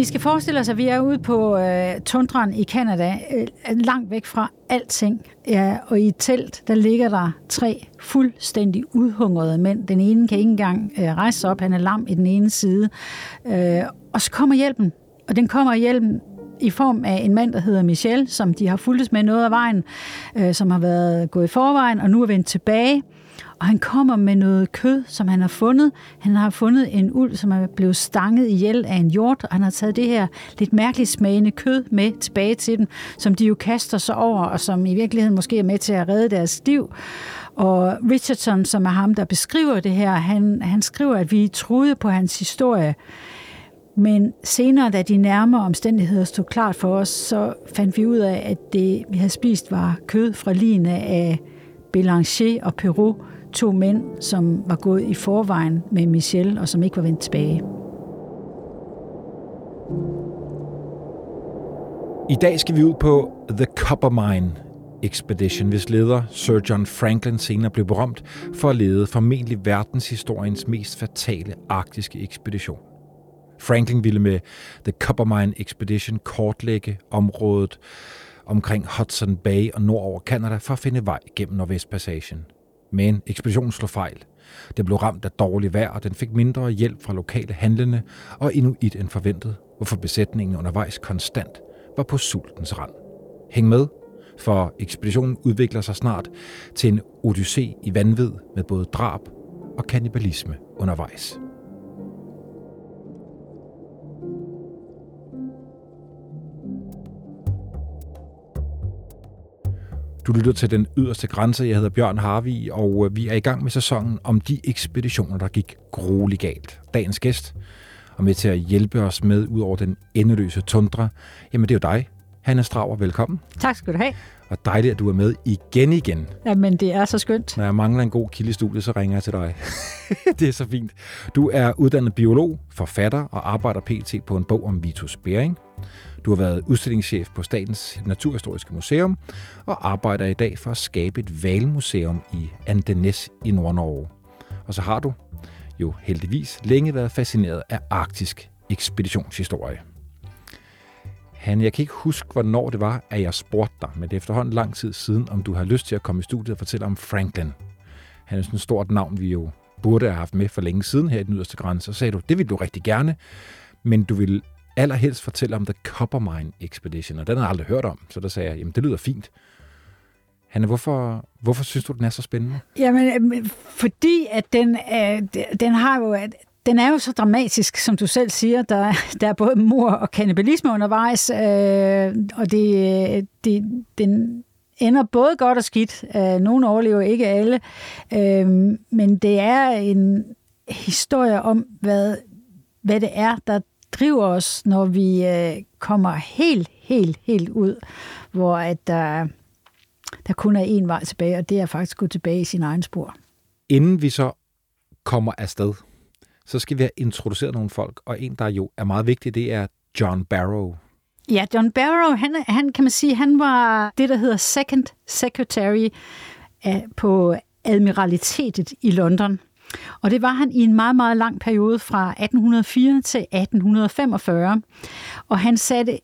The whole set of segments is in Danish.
Vi skal forestille os, at vi er ude på øh, tundraen i Kanada, øh, langt væk fra alting. Ja, og i et telt, der ligger der tre fuldstændig udhungrede mænd. Den ene kan ikke engang øh, rejse sig op, han er lam i den ene side. Øh, og så kommer hjælpen, og den kommer hjælpen i form af en mand, der hedder Michel, som de har fulgt med noget af vejen, øh, som har været gået i forvejen, og nu er vendt tilbage. Og han kommer med noget kød, som han har fundet. Han har fundet en uld, som er blevet stanget ihjel af en hjort, og han har taget det her lidt mærkeligt smagende kød med tilbage til dem, som de jo kaster sig over, og som i virkeligheden måske er med til at redde deres liv. Og Richardson, som er ham, der beskriver det her, han, han skriver, at vi troede på hans historie, men senere, da de nærmere omstændigheder stod klart for os, så fandt vi ud af, at det, vi havde spist, var kød fra lignende af Belanger og Perrault, to mænd, som var gået i forvejen med Michel, og som ikke var vendt tilbage. I dag skal vi ud på The Copper Mine Expedition, hvis leder Sir John Franklin senere blev berømt for at lede formentlig verdenshistoriens mest fatale arktiske ekspedition. Franklin ville med The Copper Mine Expedition kortlægge området omkring Hudson Bay og nordover Kanada for at finde vej gennem Nordvestpassagen. Men ekspeditionen slog fejl. Den blev ramt af dårlig vejr, og den fik mindre hjælp fra lokale handlende og inuit end forventet, hvorfor besætningen undervejs konstant var på sultens rand. Hæng med, for ekspeditionen udvikler sig snart til en odyssé i vanvid med både drab og kannibalisme undervejs. Du lytter til Den Yderste Grænse. Jeg hedder Bjørn Harvi, og øh, vi er i gang med sæsonen om de ekspeditioner, der gik grueligt galt. Dagens gæst, og med til at hjælpe os med ud over den endeløse tundra, jamen det er jo dig, Hanne Strauer. Velkommen. Tak skal du have. Og dejligt, at du er med igen igen. Jamen, det er så skønt. Når jeg mangler en god kildestudie, så ringer jeg til dig. det er så fint. Du er uddannet biolog, forfatter og arbejder pt. på en bog om Vitus Bering. Du har været udstillingschef på Statens Naturhistoriske Museum og arbejder i dag for at skabe et valmuseum i Andenes i Nord-Norge. Og så har du jo heldigvis længe været fascineret af arktisk ekspeditionshistorie. Han, jeg kan ikke huske, hvornår det var, at jeg spurgte dig, men det er efterhånden lang tid siden, om du har lyst til at komme i studiet og fortælle om Franklin. Han er sådan et stort navn, vi jo burde have haft med for længe siden her i den yderste grænse. Så sagde du, det vil du rigtig gerne, men du vil allerhelst fortælle om The Copper Mine Expedition, og den har jeg aldrig hørt om. Så der sagde jeg, jamen det lyder fint. Hanne, hvorfor, hvorfor synes du, den er så spændende? Jamen, øh, fordi at den, øh, den har jo... At den er jo så dramatisk, som du selv siger. Der, der er både mor og kanibalisme undervejs, øh, og det, øh, det, den ender både godt og skidt. Øh, nogle overlever ikke alle, øh, men det er en historie om, hvad, hvad det er, der driver os, når vi øh, kommer helt, helt, helt ud, hvor at der, der kun er én vej tilbage, og det er faktisk at gå tilbage i sin egen spor. Inden vi så kommer afsted, så skal vi have introduceret nogle folk, og en, der jo er meget vigtig, det er John Barrow. Ja, John Barrow, han, han kan man sige, han var det, der hedder second secretary af, på admiralitetet i London. Og det var han i en meget, meget lang periode fra 1804 til 1845. Og han satte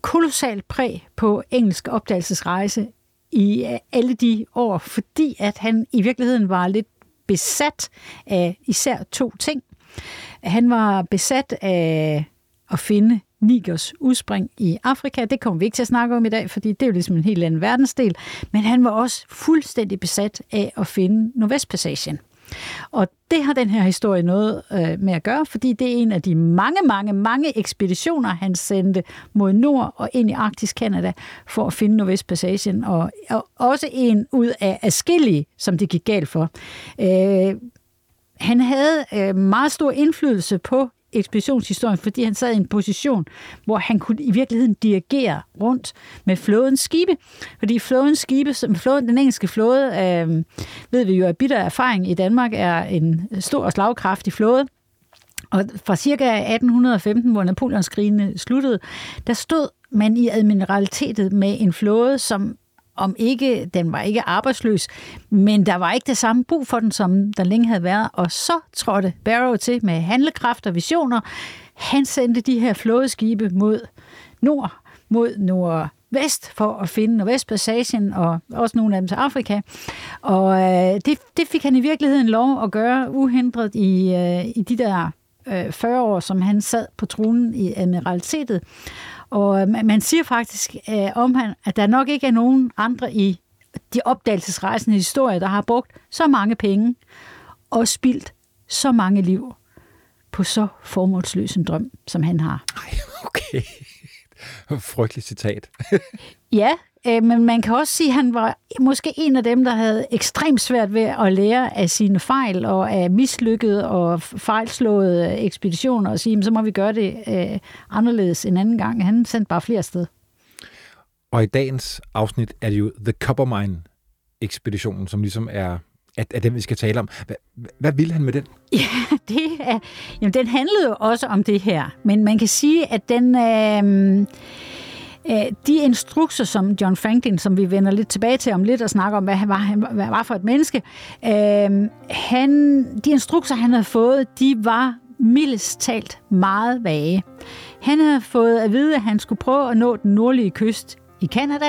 kolossalt præg på engelsk opdagelsesrejse i øh, alle de år, fordi at han i virkeligheden var lidt besat af især to ting. Han var besat af at finde Nigers udspring i Afrika. Det kommer vi ikke til at snakke om i dag, fordi det er jo ligesom en helt anden verdensdel. Men han var også fuldstændig besat af at finde Nordvestpassagen. Og det har den her historie noget øh, med at gøre, fordi det er en af de mange, mange, mange ekspeditioner, han sendte mod nord og ind i Arktisk Kanada for at finde Nordvestpassagen, og, og også en ud af afskillige, som det gik galt for. Øh, han havde øh, meget stor indflydelse på ekspeditionshistorien, fordi han sad i en position, hvor han kunne i virkeligheden dirigere rundt med flådens skibe. Fordi flådens skibe, som flåden, den engelske flåde, øh, ved vi jo af bitter erfaring i Danmark, er en stor og slagkraftig flåde. Og fra cirka 1815, hvor Napoleonskrigene sluttede, der stod man i admiralitetet med en flåde, som om ikke, den var ikke arbejdsløs, men der var ikke det samme brug for den, som der længe havde været. Og så trådte Barrow til med handlekraft og visioner. Han sendte de her flådeskibe mod nord, mod nordvest for at finde Nordvestpassagen, og også nogle af dem til Afrika. Og øh, det, det fik han i virkeligheden lov at gøre uhindret i, øh, i de der øh, 40 år, som han sad på tronen i admiralitetet. Og man siger faktisk øh, om han, at der nok ikke er nogen andre i de opdagelsesrejsende historier, der har brugt så mange penge og spildt så mange liv på så formålsløs en drøm, som han har. Ej, okay. Frygteligt citat. ja, Øh, men man kan også sige, at han var måske en af dem, der havde ekstremt svært ved at lære af sine fejl og af mislykkede og fejlslåede ekspeditioner og sige, så må vi gøre det øh, anderledes en anden gang. Han sendte bare flere steder. Og i dagens afsnit er det jo The Coppermine ekspeditionen, som ligesom er er, er den, vi skal tale om. Hvad, hvad ville han med den? Ja, det er, jamen, den handlede jo også om det her, men man kan sige, at den... Øh, Øh, de instrukser, som John Franklin, som vi vender lidt tilbage til om lidt og snakker om, hvad han var, han hvad var for et menneske, øh, han, de instrukser, han havde fået, de var mildest talt meget vage. Han havde fået at vide, at han skulle prøve at nå den nordlige kyst i Kanada,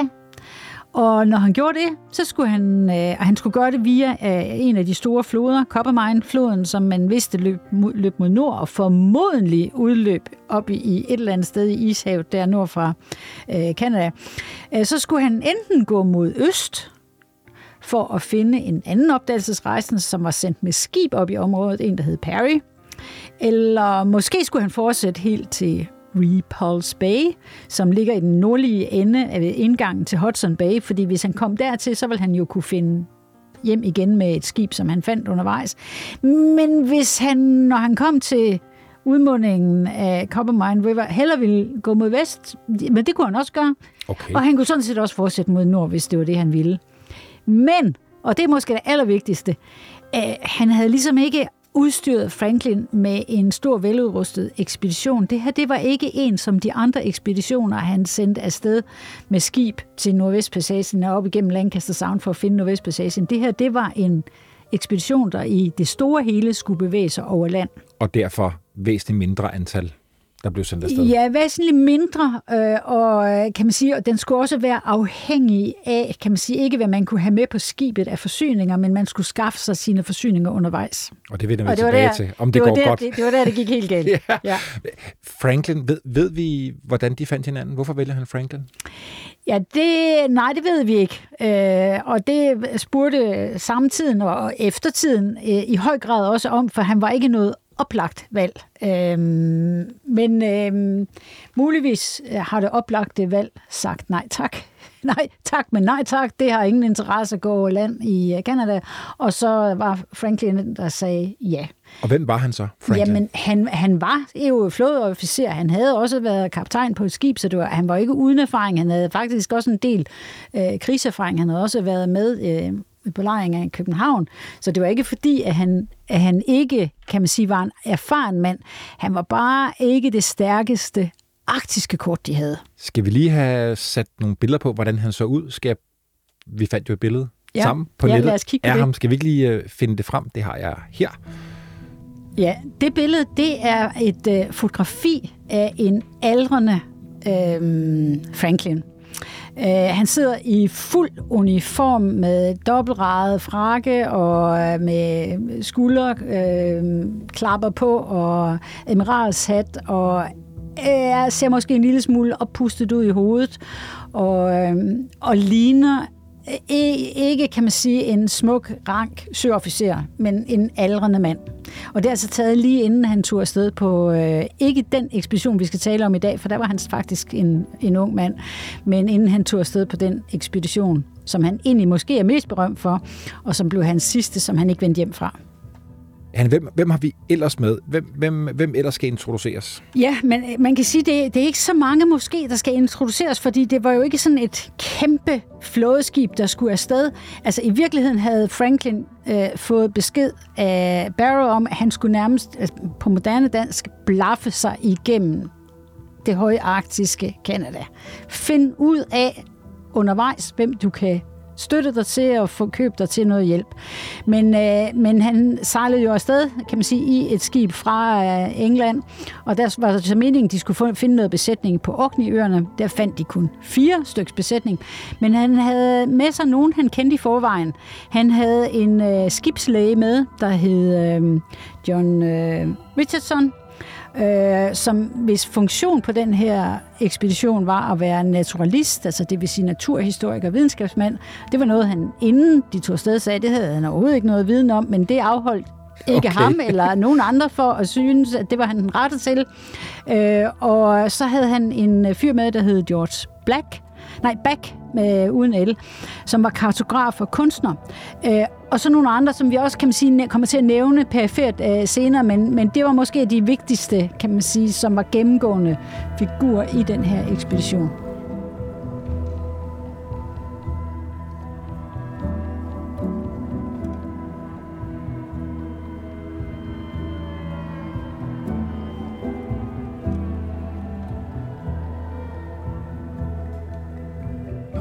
og når han gjorde det, så skulle han, øh, han skulle gøre det via øh, en af de store floder, Coppermine-floden, som man vidste løb, løb mod nord, og formodentlig udløb op i, i et eller andet sted i Ishavet, der nord fra øh, Canada. Øh, så skulle han enten gå mod øst, for at finde en anden opdagelsesrejsende, som var sendt med skib op i området, en der hed Perry, eller måske skulle han fortsætte helt til Repulse Bay, som ligger i den nordlige ende af indgangen til Hudson Bay, fordi hvis han kom dertil, så ville han jo kunne finde hjem igen med et skib, som han fandt undervejs. Men hvis han, når han kom til udmundingen af Coppermine River, heller ville gå mod vest, men det kunne han også gøre. Okay. Og han kunne sådan set også fortsætte mod nord, hvis det var det, han ville. Men, og det er måske det allervigtigste, øh, han havde ligesom ikke udstyret Franklin med en stor veludrustet ekspedition. Det her det var ikke en som de andre ekspeditioner, han sendte afsted med skib til Nordvestpassagen og op igennem Lancaster Sound for at finde Nordvestpassagen. Det her det var en ekspedition, der i det store hele skulle bevæge sig over land. Og derfor væsentligt mindre antal der blev sendt afsted? Ja, væsentligt mindre, øh, og øh, kan man sige, og den skulle også være afhængig af, kan man sige, ikke hvad man kunne have med på skibet af forsyninger, men man skulle skaffe sig sine forsyninger undervejs. Og det vender vi tilbage der, til, om det, det går der, godt. Det, det var der, det gik helt galt. ja. Ja. Franklin, ved, ved vi, hvordan de fandt hinanden? Hvorfor vælger han Franklin? Ja, det, nej, det ved vi ikke. Øh, og det spurgte samtiden og eftertiden øh, i høj grad også om, for han var ikke noget oplagt valg. Øhm, men øhm, muligvis øh, har det oplagte valg sagt nej tak. Nej tak, men nej tak, det har ingen interesse at gå land i Kanada. Og så var Franklin, der sagde ja. Og hvem var han så, Franklin? Jamen, han, han var jo flådeofficer. Han havde også været kaptajn på et skib, så det var, han var ikke uden erfaring. Han havde faktisk også en del øh, krigserfaring. Han havde også været med øh, belejring af København. Så det var ikke fordi, at han, at han ikke, kan man sige, var en erfaren mand. Han var bare ikke det stærkeste arktiske kort, de havde. Skal vi lige have sat nogle billeder på, hvordan han så ud? Skal jeg... Vi fandt jo et billede ja. sammen på ja, nettet lad os kigge på af det. ham. Skal vi ikke lige uh, finde det frem? Det har jeg her. Ja, det billede, det er et uh, fotografi af en aldrende uh, Franklin. Øh, han sidder i fuld uniform med dobbeltradet frakke og øh, med skulder øh, klapper på og emiralshat og øh, ser måske en lille smule oppustet ud i hovedet og, øh, og ligner ikke, kan man sige, en smuk, rank søofficer, men en aldrende mand. Og det er altså taget lige inden han tog afsted på, øh, ikke den ekspedition, vi skal tale om i dag, for der var han faktisk en, en ung mand, men inden han tog afsted på den ekspedition, som han egentlig måske er mest berømt for, og som blev hans sidste, som han ikke vendte hjem fra. Han, hvem, hvem har vi ellers med? Hvem, hvem, hvem ellers skal introduceres? Ja, men øh, man kan sige, det, det er ikke så mange måske, der skal introduceres, fordi det var jo ikke sådan et kæmpe flådeskib, der skulle afsted. Altså i virkeligheden havde Franklin øh, fået besked af Barrow om, at han skulle nærmest altså, på moderne dansk blaffe sig igennem det høje arktiske Kanada. Find ud af undervejs, hvem du kan støtte dig til at få købt dig til noget hjælp. Men, øh, men han sejlede jo afsted, kan man sige, i et skib fra øh, England, og der var så meningen, at de skulle finde noget besætning på Orkneyøerne. Der fandt de kun fire styks besætning, men han havde med sig nogen, han kendte i forvejen. Han havde en øh, skibslæge med, der hed øh, John øh, Richardson, øh, som hvis funktion på den her ekspedition var at være naturalist, altså det vil sige naturhistoriker og videnskabsmand. Det var noget, han inden de tog afsted sagde, det havde han overhovedet ikke noget viden om, men det afholdt ikke okay. ham eller nogen andre for at synes, at det var han den rette til. Øh, og så havde han en fyr med, der hed George Black, nej, Back med uden el, som var kartograf og kunstner. Øh, og så nogle andre, som vi også kan man sige, kommer til at nævne perifert øh, senere, men, men det var måske de vigtigste, kan man sige, som var gennemgående figurer i den her ekspedition.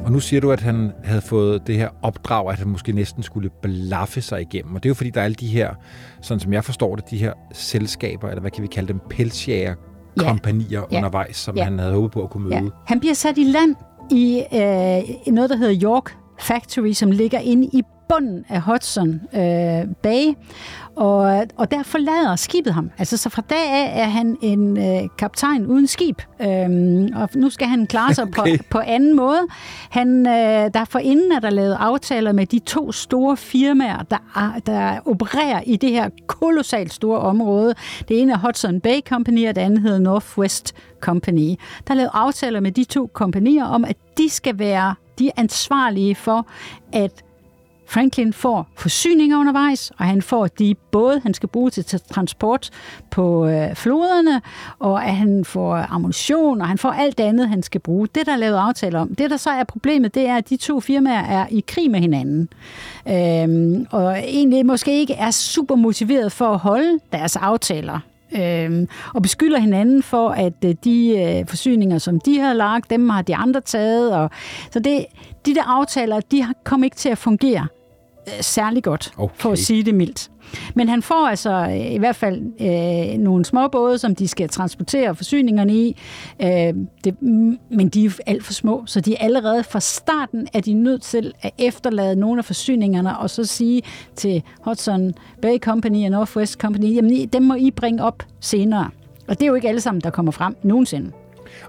Og nu siger du, at han havde fået det her opdrag, at han måske næsten skulle blaffe sig igennem. Og det er jo fordi, der er alle de her, sådan som jeg forstår det, de her selskaber, eller hvad kan vi kalde dem, pelsjæger kompanier ja. undervejs, som ja. han havde håbet på at kunne møde. Ja. Han bliver sat i land i øh, noget, der hedder York Factory, som ligger inde i bunden af Hudson øh, Bay, og, og der forlader skibet ham. Altså, så fra dag af er han en øh, kaptajn uden skib, øhm, og nu skal han klare sig okay. på, på anden måde. Han, øh, der for inden er der lavet aftaler med de to store firmaer, der, der opererer i det her kolossalt store område. Det ene er Hudson Bay Company, og det andet hedder Northwest Company. Der er lavet aftaler med de to kompanier om, at de skal være de ansvarlige for, at Franklin får forsyninger undervejs, og han får de både, han skal bruge til transport på øh, floderne, og at han får ammunition, og han får alt andet, han skal bruge. Det, der er lavet aftale om. Det, der så er problemet, det er, at de to firmaer er i krig med hinanden. Øhm, og egentlig måske ikke er super motiveret for at holde deres aftaler øh, og beskylder hinanden for, at øh, de øh, forsyninger, som de har lagt, dem har de andre taget. Og, så det, de der aftaler, de kom ikke til at fungere særlig godt, okay. for at sige det mildt. Men han får altså øh, i hvert fald øh, nogle små både, som de skal transportere forsyningerne i, øh, det, men de er alt for små, så de er allerede fra starten er de nødt til at efterlade nogle af forsyningerne, og så sige til Hudson Bay Company og Northwest Company, jamen dem må I bringe op senere. Og det er jo ikke alle sammen, der kommer frem nogensinde.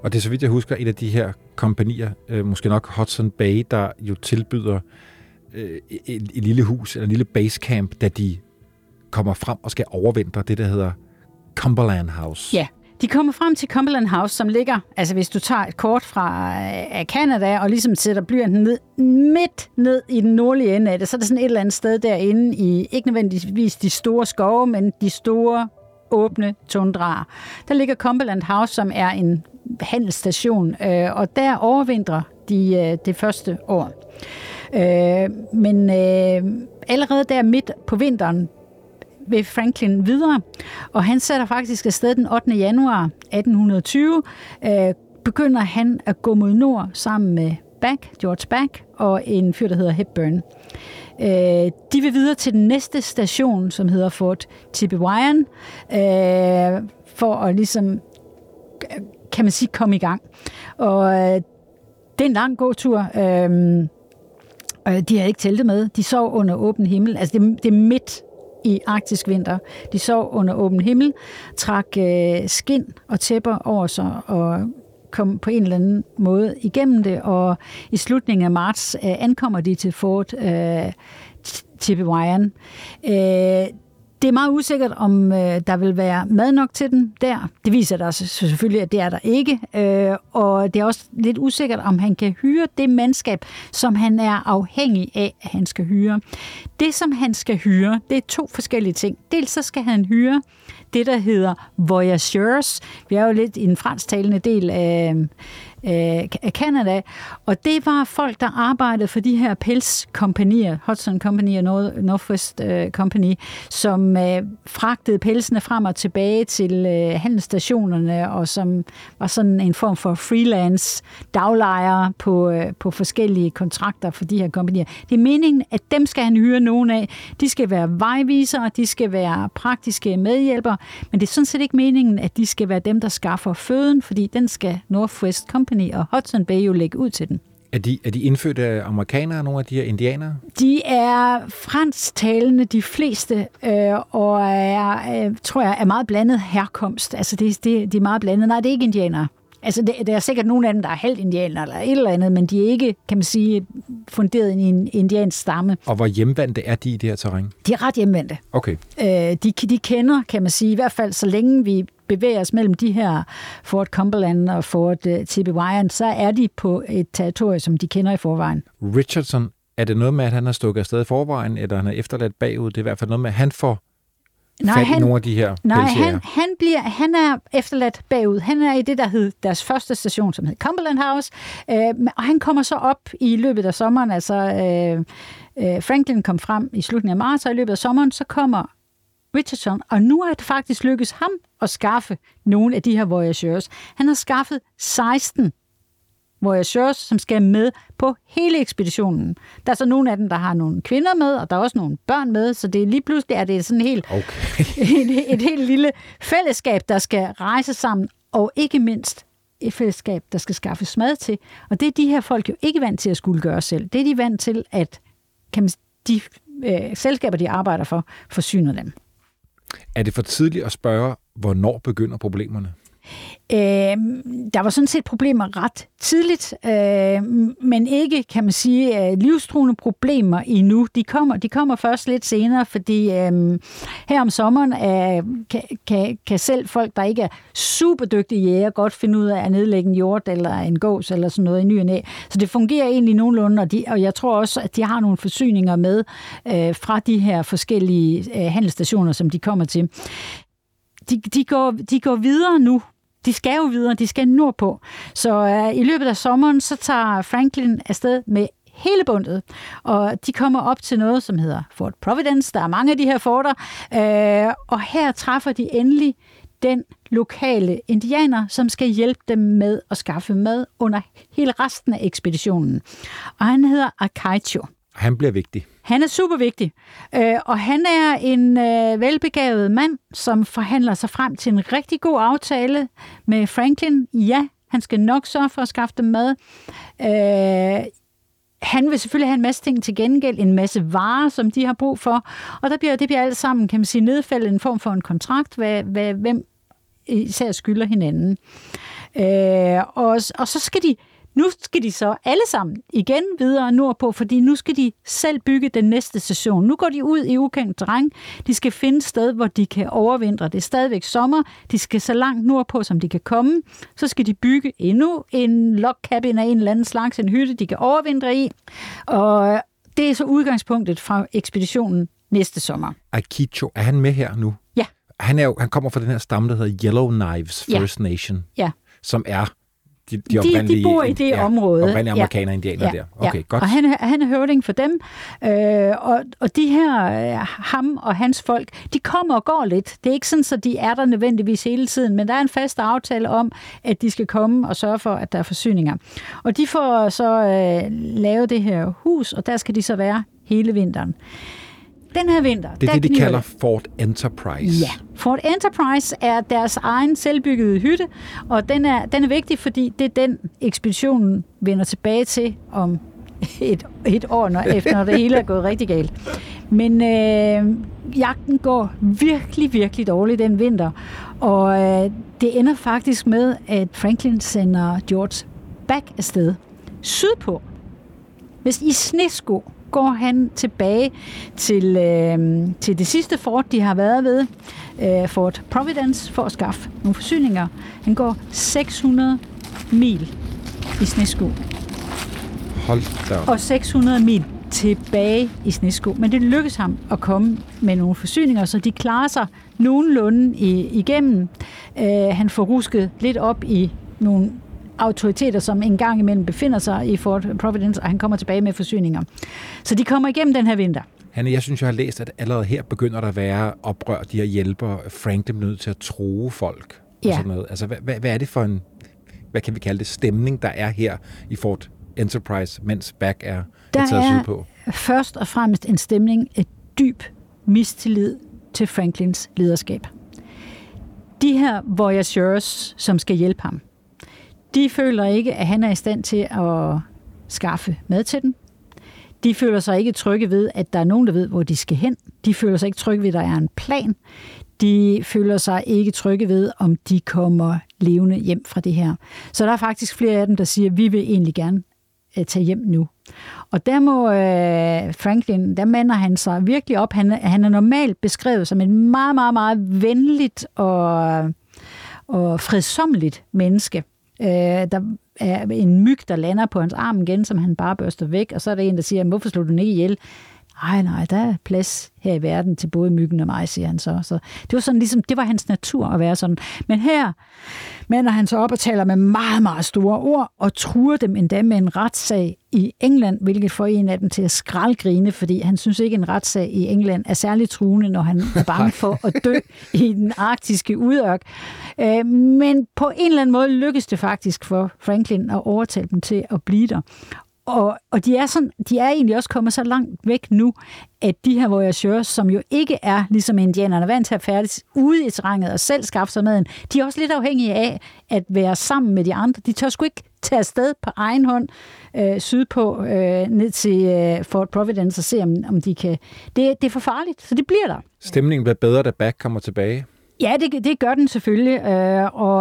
Og det er så vidt jeg husker, et af de her kompanier, øh, måske nok Hudson Bay, der jo tilbyder øh, et, et lille hus, eller en lille basecamp, da de kommer frem og skal overvintre det, der hedder Cumberland House. Ja, de kommer frem til Cumberland House, som ligger, altså hvis du tager et kort fra øh, Canada og ligesom sætter blyanten ned, midt ned i den nordlige ende af det, så er det sådan et eller andet sted derinde i, ikke nødvendigvis de store skove, men de store åbne tundraer. Der ligger Cumberland House, som er en handelsstation, øh, og der overvintrer de øh, det første år. Øh, men øh, allerede der midt på vinteren vil Franklin videre, og han sætter faktisk afsted den 8. januar 1820. Øh, begynder han at gå mod nord sammen med Back, George Back, og en fyr, der hedder Hepburn. Øh, de vil videre til den næste station, som hedder Fort Tippewyan, øh, for at ligesom, kan man sige, komme i gang. Og øh, det er en lang gåtur. Øh, de har ikke teltet med. De sov under åben himmel. Altså, det, det er midt i arktisk vinter. De sov under åben himmel, trak øh, skin og tæpper over sig og kom på en eller anden måde igennem det, og i slutningen af marts øh, ankommer de til Fort øh, Tippewyan. Øh, det er meget usikkert, om øh, der vil være mad nok til dem der. Det viser der selvfølgelig, at det er der ikke. Øh, og det er også lidt usikkert, om han kan hyre det mandskab, som han er afhængig af, at han skal hyre. Det, som han skal hyre, det er to forskellige ting. Dels så skal han hyre det, der hedder voyageurs. Vi er jo lidt i den fransktalende del af, Øh, af Canada, og det var folk, der arbejdede for de her pelskompanier, Hudson Company og Northwest øh, Company, som øh, fragtede pelsene frem og tilbage til øh, handelsstationerne, og som var sådan en form for freelance daglejere på, øh, på forskellige kontrakter for de her kompanier. Det er meningen, at dem skal han hyre nogen af. De skal være vejvisere, de skal være praktiske medhjælpere, men det er sådan set ikke meningen, at de skal være dem, der skaffer føden, fordi den skal Northwest Company Company og Hudson Bay jo lægge ud til den. Er de, er de indfødte amerikanere, nogle af de her indianere? De er fransktalende, de fleste, øh, og er, øh, tror jeg, er meget blandet herkomst. Altså, det, det, de er meget blandet. Nej, det er ikke indianere. Altså, det, der er sikkert nogle af dem, der er halvt indianer eller et eller andet, men de er ikke, kan man sige, funderet i en indiansk stamme. Og hvor hjemvandte er de i det her terræn? De er ret hjemvandte. Okay. Øh, de, de kender, kan man sige, i hvert fald så længe vi bevæger os mellem de her Fort Cumberland og Fort uh, øh, Tippewyan, så er de på et territorium, som de kender i forvejen. Richardson, er det noget med, at han har stukket afsted i forvejen, eller han er efterladt bagud? Det er i hvert fald noget med, at han får nej, han, nogle af de her Nej, han, han, bliver, han er efterladt bagud. Han er i det, der hed deres første station, som hed Cumberland House, øh, og han kommer så op i løbet af sommeren, altså øh, øh, Franklin kom frem i slutningen af marts, og i løbet af sommeren, så kommer Richardson, og nu er det faktisk lykkedes ham at skaffe nogle af de her voyageurs. Han har skaffet 16 voyageurs, som skal med på hele ekspeditionen. Der er så nogle af dem, der har nogle kvinder med, og der er også nogle børn med, så det er lige pludselig er det sådan helt, okay. et, et helt lille fællesskab, der skal rejse sammen, og ikke mindst et fællesskab, der skal skaffes mad til. Og det er de her folk jo ikke vant til at skulle gøre selv. Det er de vant til, at kan man, de øh, selskaber, de arbejder for, forsyner dem. Er det for tidligt at spørge, hvornår begynder problemerne? Øh, der var sådan set problemer ret tidligt, øh, men ikke, kan man sige, øh, livstruende problemer endnu. De kommer, de kommer først lidt senere, fordi øh, her om sommeren øh, kan, kan, kan selv folk, der ikke er super dygtige jæger, godt finde ud af at nedlægge en hjort eller en gås eller sådan noget i ny og næ. Så det fungerer egentlig nogenlunde, og, de, og jeg tror også, at de har nogle forsyninger med øh, fra de her forskellige øh, handelsstationer, som de kommer til. De, de, går, de går videre nu de skal jo videre, de skal nordpå. Så øh, i løbet af sommeren, så tager Franklin afsted med hele bundet, og de kommer op til noget, som hedder Fort Providence. Der er mange af de her forter, øh, og her træffer de endelig den lokale indianer, som skal hjælpe dem med at skaffe mad under hele resten af ekspeditionen. Og han hedder Akaicho. Han bliver vigtig. Han er super vigtig, øh, og han er en øh, velbegavet mand, som forhandler sig frem til en rigtig god aftale med Franklin. Ja, han skal nok sørge for at skaffe dem mad. Øh, han vil selvfølgelig have en masse ting til gengæld, en masse varer, som de har brug for, og der bliver, det bliver alt sammen, kan man sige, nedfældet en form for en kontrakt, hvad, hvad, hvem især skylder hinanden. Øh, og, og så skal de nu skal de så alle sammen igen videre nordpå, fordi nu skal de selv bygge den næste station. Nu går de ud i ukendt terræn. De skal finde et sted, hvor de kan overvintre. Det er stadigvæk sommer. De skal så langt nordpå, som de kan komme. Så skal de bygge endnu en log cabin af en eller anden slags, en hytte, de kan overvintre i. Og det er så udgangspunktet fra ekspeditionen næste sommer. Aikicho, er han med her nu? Ja. Han, er jo, han kommer fra den her stamme, der hedder Yellow Knives First ja. Nation. Ja. Som er de, de, de, de bor i det ja, område. Oprindelige amerikanere ja. indianer ja. der. Okay, ja. godt. Og han, han er høvding for dem. Øh, og, og de her, øh, ham og hans folk, de kommer og går lidt. Det er ikke sådan, at de er der nødvendigvis hele tiden, men der er en fast aftale om, at de skal komme og sørge for, at der er forsyninger. Og de får så øh, lavet det her hus, og der skal de så være hele vinteren den her vinter... Det er det, de kalder Fort Enterprise. Ja. Fort Enterprise er deres egen selvbyggede hytte, og den er, den er vigtig, fordi det er den, ekspeditionen vender tilbage til om et, et år, når, efter når det hele er gået rigtig galt. Men øh, jagten går virkelig, virkelig dårligt den vinter, og øh, det ender faktisk med, at Franklin sender George back afsted sydpå, hvis i snesko går han tilbage til, øh, til det sidste fort, de har været ved, øh, Fort Providence, for at skaffe nogle forsyninger. Han går 600 mil i snesko. Hold da. Og 600 mil tilbage i snesko. Men det lykkes ham at komme med nogle forsyninger, så de klarer sig nogenlunde igennem. Øh, han får rusket lidt op i nogle autoriteter, som en gang imellem befinder sig i Fort Providence, og han kommer tilbage med forsyninger. Så de kommer igennem den her vinter. Hanne, jeg synes, jeg har læst, at allerede her begynder der at være oprør. De her hjælper Franklin nødt til at true folk. Og Ja. sådan noget. Altså, hvad, hvad, hvad er det for en, hvad kan vi kalde det, stemning, der er her i Fort Enterprise, mens Back er Der taget er- sydpå? Først og fremmest en stemning af dyb mistillid til Franklins lederskab. De her voyageurs, som skal hjælpe ham, de føler ikke, at han er i stand til at skaffe mad til dem. De føler sig ikke trygge ved, at der er nogen, der ved, hvor de skal hen. De føler sig ikke trygge ved, at der er en plan. De føler sig ikke trygge ved, om de kommer levende hjem fra det her. Så der er faktisk flere af dem, der siger, at vi vil egentlig gerne øh, tage hjem nu. Og der må øh, Franklin, der mander han sig virkelig op. Han, han er normalt beskrevet som et meget, meget, meget venligt og, og fredsomligt menneske. Øh, der er en myg, der lander på hans arm igen, som han bare børster væk, og så er der en, der siger, hvorfor slog du den ikke ihjel? Nej, nej, der er plads her i verden til både myggen og mig, siger han så. så det var sådan ligesom, det var hans natur at være sådan. Men her mander han så op og taler med meget, meget store ord, og truer dem endda med en retssag i England, hvilket får en af dem til at skraldgrine, fordi han synes ikke, en retssag i England er særlig truende, når han er bange for at dø i den arktiske udørk. Øh, Men på en eller anden måde lykkes det faktisk for Franklin at overtale dem til at blive der. Og, og de, er sådan, de er egentlig også kommet så langt væk nu, at de her voyageurs, som jo ikke er ligesom indianerne, vant til at færdes ude i terrænet og selv skaffe sig maden, de er også lidt afhængige af at være sammen med de andre. De tør sgu ikke tage afsted på egen hånd øh, sydpå øh, ned til øh, Fort Providence og se, om, om de kan... Det, det er for farligt, så det bliver der. Stemningen bliver bedre, da Back kommer tilbage. Ja, det, det gør den selvfølgelig, øh, og,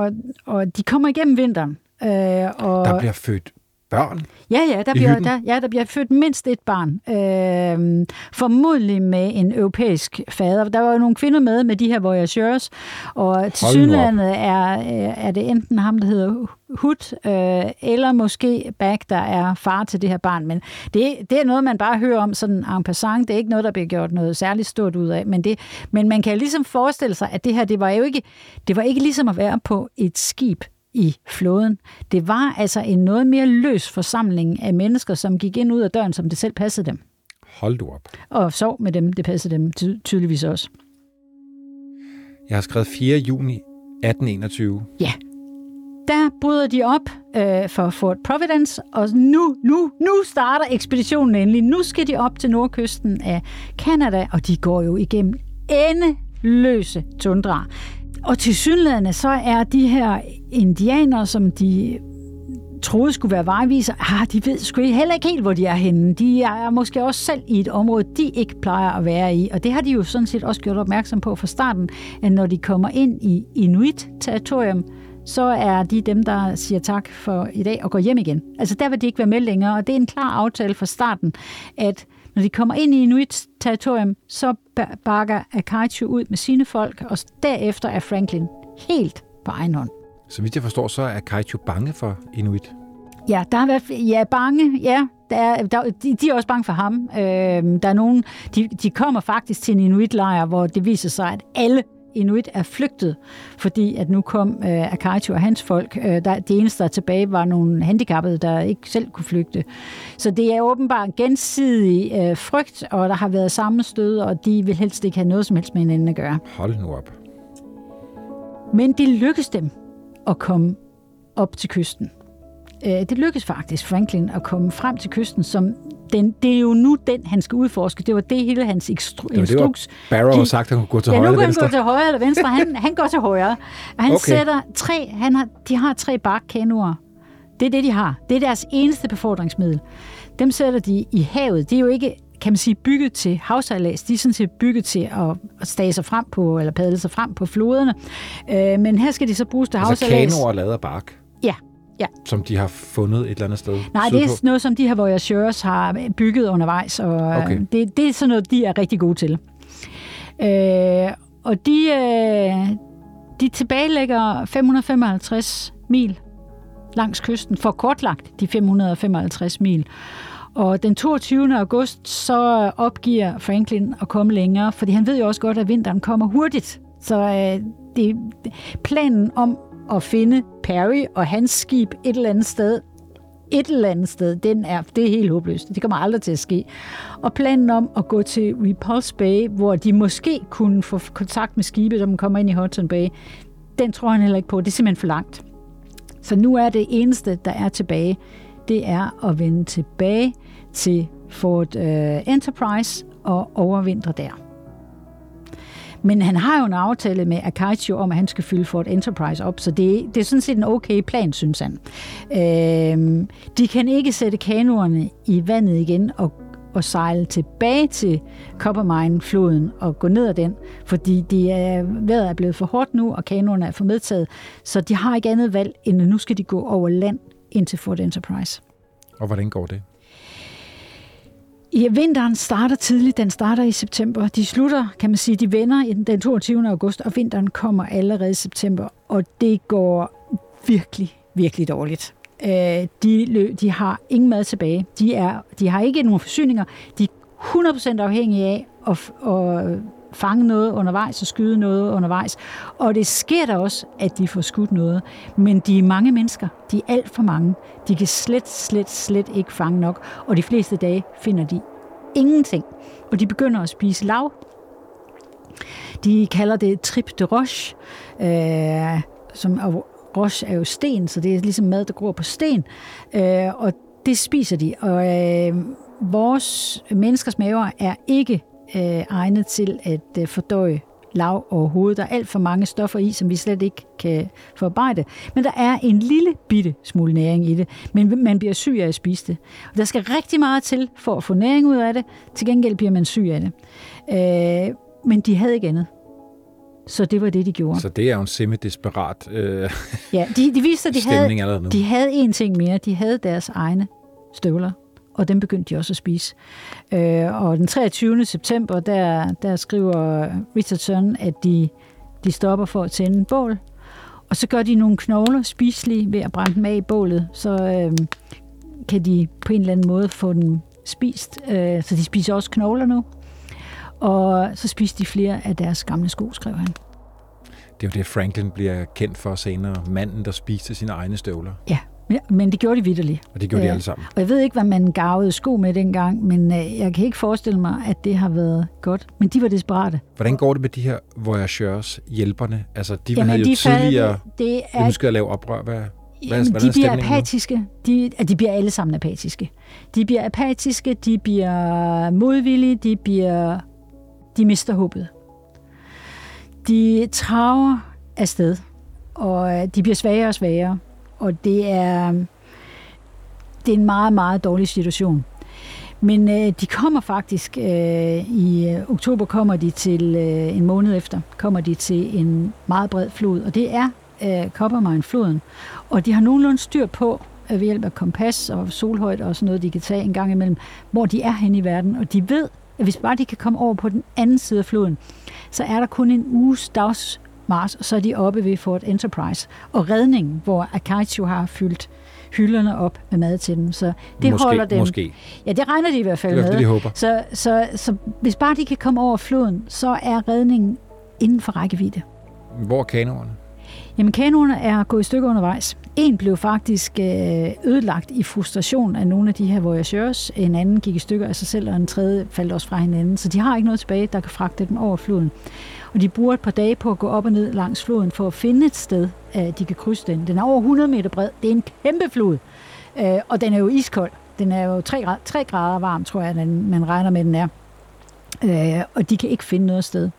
og, og de kommer igennem vinteren. Øh, og, Der bliver født børn. Ja, ja, der bliver, der, ja, der bliver født mindst et barn. Øh, formodentlig med en europæisk fader. Der var jo nogle kvinder med, med de her voyageurs, og til synlandet er, øh, er det enten ham, der hedder Hud, øh, eller måske Back, der er far til det her barn. Men det, det er noget, man bare hører om sådan en passant. Det er ikke noget, der bliver gjort noget særligt stort ud af. Men, det, men man kan ligesom forestille sig, at det her, det var jo ikke, det var ikke ligesom at være på et skib i flåden. Det var altså en noget mere løs forsamling af mennesker, som gik ind ud af døren, som det selv passede dem. Hold du op. Og sov med dem, det passede dem ty- tydeligvis også. Jeg har skrevet 4. juni 1821. Ja. Der bryder de op øh, for Fort Providence, og nu, nu, nu starter ekspeditionen endelig. Nu skal de op til nordkysten af Kanada, og de går jo igennem endeløse tundra. Og til synlædende så er de her indianere, som de troede skulle være vejviser, ah, de ved sgu heller ikke helt, hvor de er henne. De er måske også selv i et område, de ikke plejer at være i. Og det har de jo sådan set også gjort opmærksom på fra starten, at når de kommer ind i Inuit-territorium, så er de dem, der siger tak for i dag og går hjem igen. Altså der vil de ikke være med længere, og det er en klar aftale fra starten, at når de kommer ind i Inuit-territorium, så ba- bakker Akaitju ud med sine folk, og derefter er Franklin helt på egen hånd. Så vidt jeg forstår, så er Kaiju bange for Inuit. Ja, der har været, ja, bange, ja. Der er, der, de, de er også bange for ham. Øh, der er nogen, de, de kommer faktisk til en inuitlejr, hvor det viser sig, at alle inuit er flygtet, fordi at nu kom øh, Akaitju og hans folk. Øh, der, det eneste, der er tilbage, var nogle handicappede, der ikke selv kunne flygte. Så det er åbenbart gensidig øh, frygt, og der har været sammenstød, og de vil helst ikke have noget som helst med hinanden at gøre. Hold nu op. Men det lykkedes dem at komme op til kysten. Øh, Det lykkedes faktisk Franklin at komme frem til kysten, som den, det er jo nu den, han skal udforske. Det var det hele hans instru- Det var det, instruks. Barrow har De- sagt, at han kunne gå til Ja, højre nu eller kan han venstre. gå til højre eller venstre. Han, han går til højre. Og han Okay. sætter tre, han har, de har tre barkkanoer. Det er det, de har. Det er deres eneste befordringsmiddel. Dem sætter de i havet. De er jo ikke kan man sige, bygget til havsejlads. De er sådan set bygget til at, stage sig frem på, eller padle sig frem på floderne. Øh, men her skal de så bruges til Altså havsejlads. kanoer lavet af bark. Ja, Ja. Som de har fundet et eller andet sted? Nej, det er noget, som de her Voyageurs har bygget undervejs, og okay. det, det er sådan noget, de er rigtig gode til. Øh, og de, øh, de tilbagelægger 555 mil langs kysten, for kortlagt de 555 mil. Og den 22. august, så opgiver Franklin at komme længere, fordi han ved jo også godt, at vinteren kommer hurtigt. Så øh, det, planen om at finde Perry og hans skib et eller andet sted, et eller andet sted, den er, det er helt håbløst. Det kommer aldrig til at ske. Og planen om at gå til Repulse Bay, hvor de måske kunne få kontakt med skibet, når man kommer ind i Hudson Bay, den tror han heller ikke på. Det er simpelthen for langt. Så nu er det eneste, der er tilbage, det er at vende tilbage til Fort uh, Enterprise og overvintre der. Men han har jo en aftale med Akaitio om, at han skal fylde Ford Enterprise op, så det, det er sådan set en okay plan, synes han. Øh, de kan ikke sætte kanoerne i vandet igen og og sejle tilbage til Coppermine-floden og gå ned ad den, fordi de er, vejret er blevet for hårdt nu, og kanoerne er for medtaget, så de har ikke andet valg, end at nu skal de gå over land ind til Fort Enterprise. Og hvordan går det? Ja, vinteren starter tidligt. Den starter i september. De slutter, kan man sige, de vender den 22. august, og vinteren kommer allerede i september. Og det går virkelig, virkelig dårligt. Øh, de, de har ingen mad tilbage. De, er, de har ikke nogen forsyninger. De er 100% afhængige af at, at fange noget undervejs og skyde noget undervejs. Og det sker der også, at de får skudt noget. Men de er mange mennesker. De er alt for mange. De kan slet, slet, slet ikke fange nok. Og de fleste dage finder de ingenting. Og de begynder at spise lav. De kalder det trip de roche, øh, som, og roche er jo sten, så det er ligesom mad, der gror på sten. Øh, og det spiser de. Og øh, vores menneskers maver er ikke øh, egnet til at øh, fordøje lav overhovedet. Der er alt for mange stoffer i, som vi slet ikke kan forarbejde. Men der er en lille bitte smule næring i det, men man bliver syg af at spise det. Og der skal rigtig meget til for at få næring ud af det. Til gengæld bliver man syg af det. Øh, men de havde ikke andet. Så det var det, de gjorde. Så det er jo en semi-desperat øh, Ja, de, de viste, at de havde, de havde en ting mere. De havde deres egne støvler og dem begyndte de også at spise. Øh, og den 23. september, der, der skriver Richardson, at de, de stopper for at tænde en bål, og så gør de nogle knogler spiselige ved at brænde dem af i bålet, så øh, kan de på en eller anden måde få dem spist. Øh, så de spiser også knogler nu. Og så spiser de flere af deres gamle sko, skrev han. Det er jo det, Franklin bliver kendt for senere. Manden, der spiste sine egne støvler. Ja, Ja, men det gjorde de vidderligt. Og det gjorde de alle sammen. Og jeg ved ikke, hvad man gavede sko med dengang, men øh, jeg kan ikke forestille mig, at det har været godt. Men de var desperate. Hvordan går det med de her voyageurs, hjælperne? Altså, de Jamen, havde de jo tidligere det er, ønsket at lave oprør. Hvad, Jamen, hvad, de bliver apatiske. De, ja, de bliver alle sammen apatiske. De bliver apatiske, de bliver modvillige, de bliver... De mister håbet. De traver afsted, og øh, de bliver svagere og svagere og det er, det er en meget, meget dårlig situation. Men øh, de kommer faktisk, øh, i øh, oktober kommer de til, øh, en måned efter, kommer de til en meget bred flod, og det er øh, Coppermine-floden. Og de har nogenlunde styr på, øh, ved hjælp af kompas og solhøjde og sådan noget, de kan tage en gang imellem, hvor de er hen i verden, og de ved, at hvis bare de kan komme over på den anden side af floden, så er der kun en uges dags Mars, og så er de oppe ved Fort Enterprise. Og redningen, hvor Akaitsu har fyldt hylderne op med mad til dem. Så det måske, holder dem. Måske. Ja, det regner de i hvert fald det med. De håber. Så, så, så hvis bare de kan komme over floden, så er redningen inden for rækkevidde. Hvor er kanoerne? Jamen, kanoerne er gået i stykker undervejs. En blev faktisk øh, ødelagt i frustration af nogle af de her voyageurs. En anden gik i stykker af sig selv, og en tredje faldt også fra hinanden. Så de har ikke noget tilbage, der kan fragte dem over floden. Og de bruger et par dage på at gå op og ned langs floden for at finde et sted, øh, de kan krydse den. Den er over 100 meter bred. Det er en kæmpe flod. Øh, og den er jo iskold. Den er jo 3 grader, 3 grader varm, tror jeg, den, man regner med, den er. Øh, og de kan ikke finde noget sted.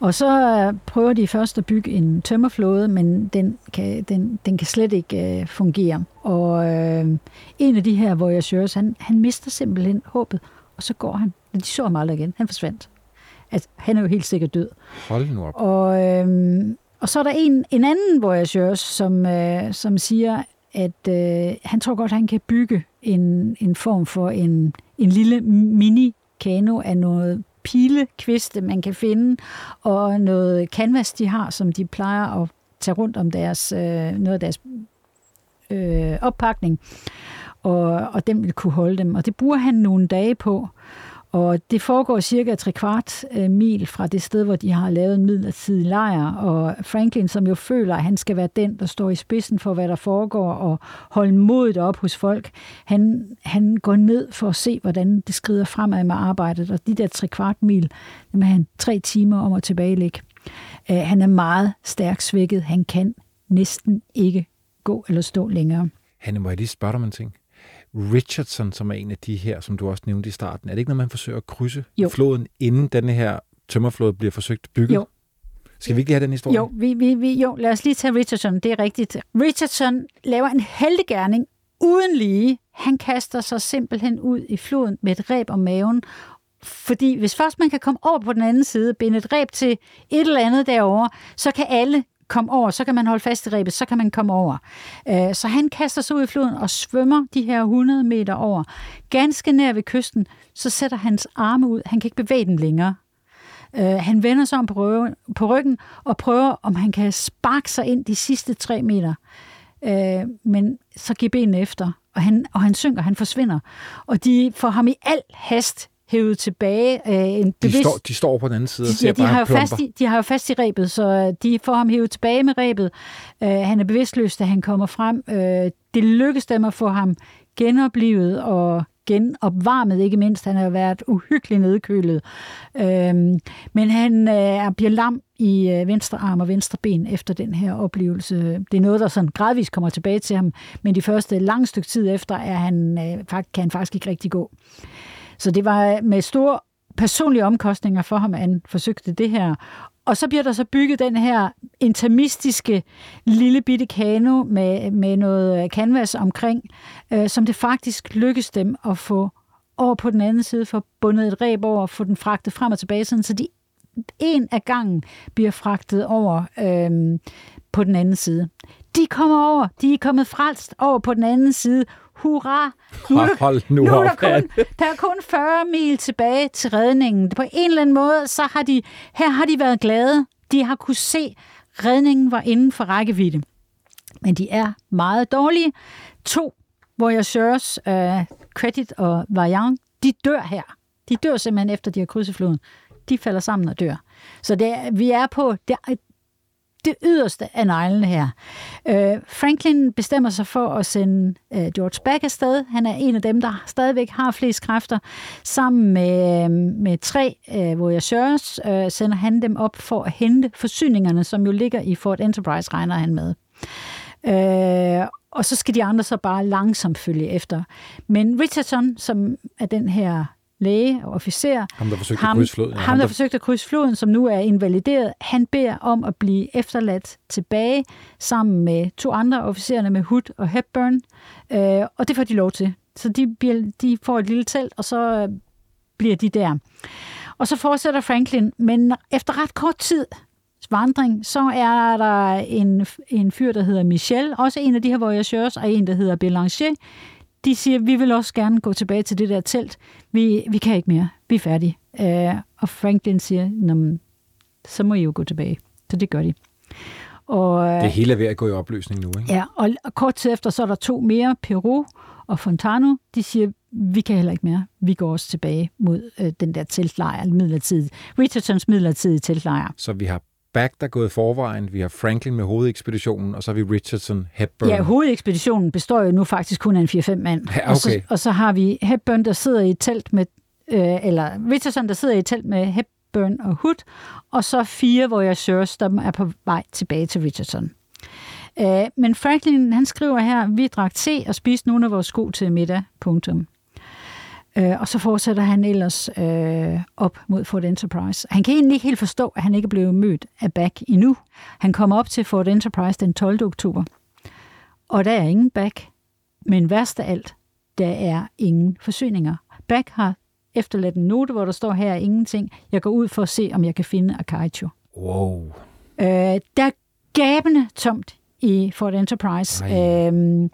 Og så prøver de først at bygge en tømmerflåde, men den kan, den, den kan slet ikke øh, fungere. Og øh, en af de her voyageurs, han, han mister simpelthen håbet, og så går han. De så ham aldrig igen. Han forsvandt at han er jo helt sikkert død. Hold nu op. Og, øhm, og så er der en, en anden voyageur, som, øh, som siger, at øh, han tror godt, han kan bygge en, en form for en, en lille mini-kano af noget pilekviste, man kan finde, og noget canvas, de har, som de plejer at tage rundt om deres, øh, noget af deres øh, oppakning, og, og den vil kunne holde dem. Og det bruger han nogle dage på, og det foregår cirka tre kvart øh, mil fra det sted, hvor de har lavet en midlertidig lejr. Og Franklin, som jo føler, at han skal være den, der står i spidsen for, hvad der foregår, og holde modet op hos folk, han, han går ned for at se, hvordan det skrider fremad med arbejdet. Og de der tre kvart mil, dem er han tre timer om at tilbagelægge. Øh, han er meget stærkt svækket. Han kan næsten ikke gå eller stå længere. Hanne, må jeg lige spørge dig om en ting? Richardson, som er en af de her, som du også nævnte i starten. Er det ikke noget, man forsøger at krydse jo. floden, inden denne her tømmerflåde bliver forsøgt bygget? Jo. Skal vi ikke have den historie? Jo, vi, vi, vi, jo, lad os lige tage Richardson, det er rigtigt. Richardson laver en heldig uden lige. Han kaster sig simpelthen ud i floden med et ræb om maven, fordi hvis først man kan komme over på den anden side, binde et ræb til et eller andet derovre, så kan alle komme over, så kan man holde fast i rebet, så kan man komme over. Øh, så han kaster sig ud i floden og svømmer de her 100 meter over. Ganske nær ved kysten, så sætter hans arme ud. Han kan ikke bevæge dem længere. Øh, han vender sig om på ryggen og prøver, om han kan sparke sig ind de sidste tre meter. Øh, men så giver benene efter, og han, og han synker, han forsvinder. Og de får ham i al hast hævet tilbage. Øh, en bevidst... de, står, de står på den anden side de, ja, de har, jo fast i, de har jo fast i rebet, så de får ham hævet tilbage med rebet. Øh, han er bevidstløs, da han kommer frem. Øh, det lykkes dem at få ham genoplevet og genopvarmet, ikke mindst. Han har været uhyggeligt nedkølet. Øhm, men han øh, bliver lam i øh, venstre arm og venstre ben efter den her oplevelse. Det er noget, der sådan gradvist kommer tilbage til ham, men de første lange stykke tid efter er han, øh, kan han faktisk ikke rigtig gå. Så det var øh, med store personlige omkostninger for ham, at han forsøgte det her. Og så bliver der så bygget den her intermistiske lille bitte kano med, med noget øh, canvas omkring, øh, som det faktisk lykkes dem at få over på den anden side, for bundet et ræb over, og få den fragtet frem og tilbage, sådan, så de en af gangen bliver fragtet over øh, på den anden side. De kommer over, de er kommet frelst over på den anden side, hurra! Nu er, der, Hold nu, nu er der, kun, der er kun 40 mil tilbage til redningen. På en eller anden måde, så har de, her har de været glade. De har kunne se, redningen var inden for rækkevidde. Men de er meget dårlige. To voyageurs, uh, Credit og Vaillant, de dør her. De dør simpelthen efter, de har krydset floden. De falder sammen og dør. Så det, vi er på, det, det yderste af neglene her. Øh, Franklin bestemmer sig for at sende øh, George Back afsted. Han er en af dem, der stadigvæk har flest kræfter. Sammen med, øh, med tre øh, voyageurs øh, sender han dem op for at hente forsyningerne, som jo ligger i Fort Enterprise, regner han med. Øh, og så skal de andre så bare langsomt følge efter. Men Richardson, som er den her læge og officer. Ham, der forsøgte ham, at krydse floden. Ja, ham, der, der forsøgte at krydse floden, som nu er invalideret. Han beder om at blive efterladt tilbage sammen med to andre officererne med Hood og Hepburn. Øh, og det får de lov til. Så de, bliver, de får et lille telt, og så øh, bliver de der. Og så fortsætter Franklin, men efter ret kort tid vandring, så er der en, en fyr, der hedder Michel, også en af de her voyageurs, og en, der hedder Belanger, de siger, vi vil også gerne gå tilbage til det der telt. Vi, vi kan ikke mere. Vi er færdige. Uh, og Franklin siger, så må I jo gå tilbage. Så det gør de. Og, det hele er ved at gå i opløsning nu, ikke? Ja, og, kort tid efter, så er der to mere, Peru og Fontano. De siger, vi kan heller ikke mere. Vi går også tilbage mod øh, den der teltlejr, midlertidig, Richardsons midlertidige teltlejr. Så vi har Back, der er gået forvejen. Vi har Franklin med hovedekspeditionen, og så har vi Richardson, Hepburn. Ja, hovedekspeditionen består jo nu faktisk kun af en 4-5 mand. Ja, okay. og, så, og så har vi Hepburn, der sidder i et telt med, øh, eller Richardson, der sidder i et telt med Hepburn og Hood, og så fire voyageurs, der er på vej tilbage til Richardson. Øh, men Franklin, han skriver her, vi drak te og spiste nogle af vores sko til middag, punktum. Øh, og så fortsætter han ellers øh, op mod Fort Enterprise. Han kan egentlig ikke helt forstå, at han ikke blev mødt af Back endnu. Han kommer op til Fort Enterprise den 12. oktober. Og der er ingen Back. Men værst af alt, der er ingen forsyninger. Back har efterladt en note, hvor der står her ingenting. Jeg går ud for at se, om jeg kan finde Akaicho. Wow. Øh, der er gabende tomt i Fort Enterprise. Øhm,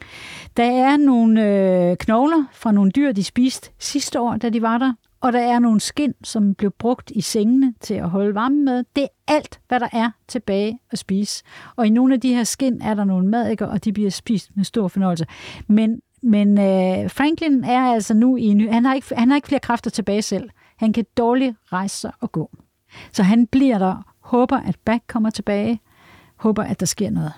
der er nogle øh, knogler fra nogle dyr, de spiste sidste år, da de var der. Og der er nogle skin, som blev brugt i sengene til at holde varme med. Det er alt, hvad der er tilbage at spise. Og i nogle af de her skin er der nogle madikker, og de bliver spist med stor fornøjelse. Men, men øh, Franklin er altså nu i en, han har, ikke, han har ikke flere kræfter tilbage selv. Han kan dårligt rejse sig og gå. Så han bliver der, håber, at Back kommer tilbage, håber, at der sker noget.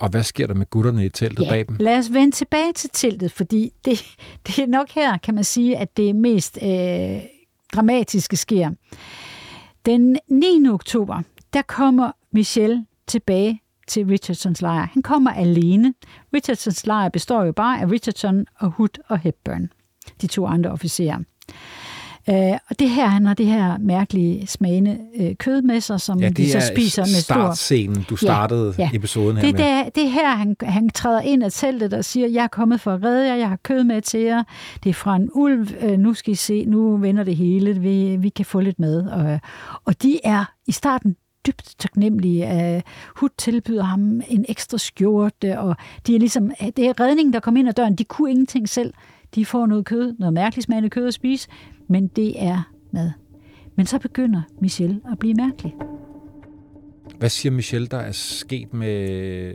Og hvad sker der med gutterne i teltet Ja, bag dem? lad os vende tilbage til teltet, fordi det, det er nok her, kan man sige, at det mest øh, dramatiske sker. Den 9. oktober, der kommer Michelle tilbage til Richardsons lejr. Han kommer alene. Richardsons lejr består jo bare af Richardson og Hood og Hepburn, de to andre officerer. Øh, og det her, han har det her mærkelige smagende øh, kød med sig, som Ja, de det så er spiser med stor startscenen, du startede ja. episoden her det, med. det, er, det er her, han, han træder ind af teltet og siger, jeg er kommet for at redde jer, jeg har kød med til jer, det er fra en ulv, øh, nu skal I se, nu vender det hele, vi, vi kan få lidt mad. Og, og de er i starten dybt taknemmelige. Uh, Hud tilbyder ham en ekstra skjorte, og de er ligesom, det er redningen, der kom ind ad døren, de kunne ingenting selv. De får noget kød, noget mærkeligt smagende kød at spise, men det er mad. Men så begynder Michelle at blive mærkelig. Hvad siger Michel, der er sket med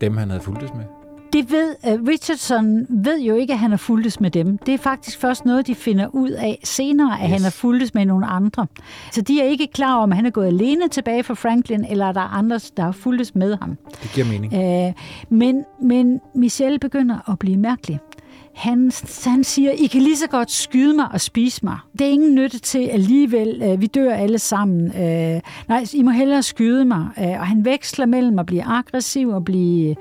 dem, han havde fulgtes med? Det ved uh, Richardson ved jo ikke, at han har fulgtes med dem. Det er faktisk først noget, de finder ud af senere, at Yes. han har fulgtes med nogle andre. Så de er ikke klar over, om han er gået alene tilbage fra Franklin, eller er der andre, der har fulgtes med ham. Det giver mening. Uh, men, men Michelle begynder at blive mærkelig. Han, han siger, I kan lige så godt skyde mig og spise mig. Det er ingen nytte til alligevel. Uh, vi dør alle sammen. Uh, nej, I må hellere skyde mig. Uh, og han veksler mellem at blive aggressiv og blive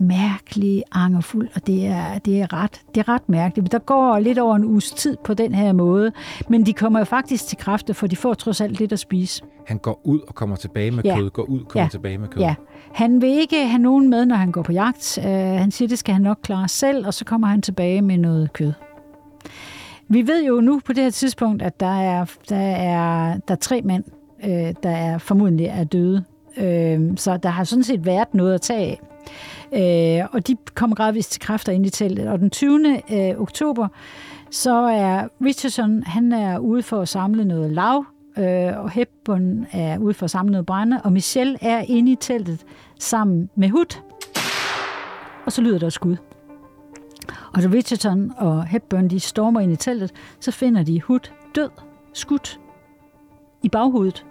mærkelig, angerfuld, og det er, det, er ret, det er ret mærkeligt. Der går lidt over en uges tid på den her måde, men de kommer jo faktisk til kræfter, for de får trods alt lidt at spise. Han går ud og kommer tilbage med Ja. kød, går ud og kommer Ja. tilbage med kød. Ja, han vil ikke have nogen med, når han går på jagt. Uh, han siger, det skal han nok klare selv, og så kommer han tilbage med noget kød. Vi ved jo nu på det her tidspunkt, at der er, der er, der er tre mænd, øh, der er formodentlig er døde. Øh, så der har sådan set været noget at tage af. Øh, og de kommer gradvist til kræfter ind i teltet. Og den 20. Øh, oktober, så er Richardson, han er ude for at samle noget lav, øh, og Hepburn er ude for at brænde, og Michelle er inde i teltet sammen med Hood. Og så lyder der skud. Og da Richardson og Hepburn de stormer ind i teltet, så finder de Hood død, skudt i baghovedet.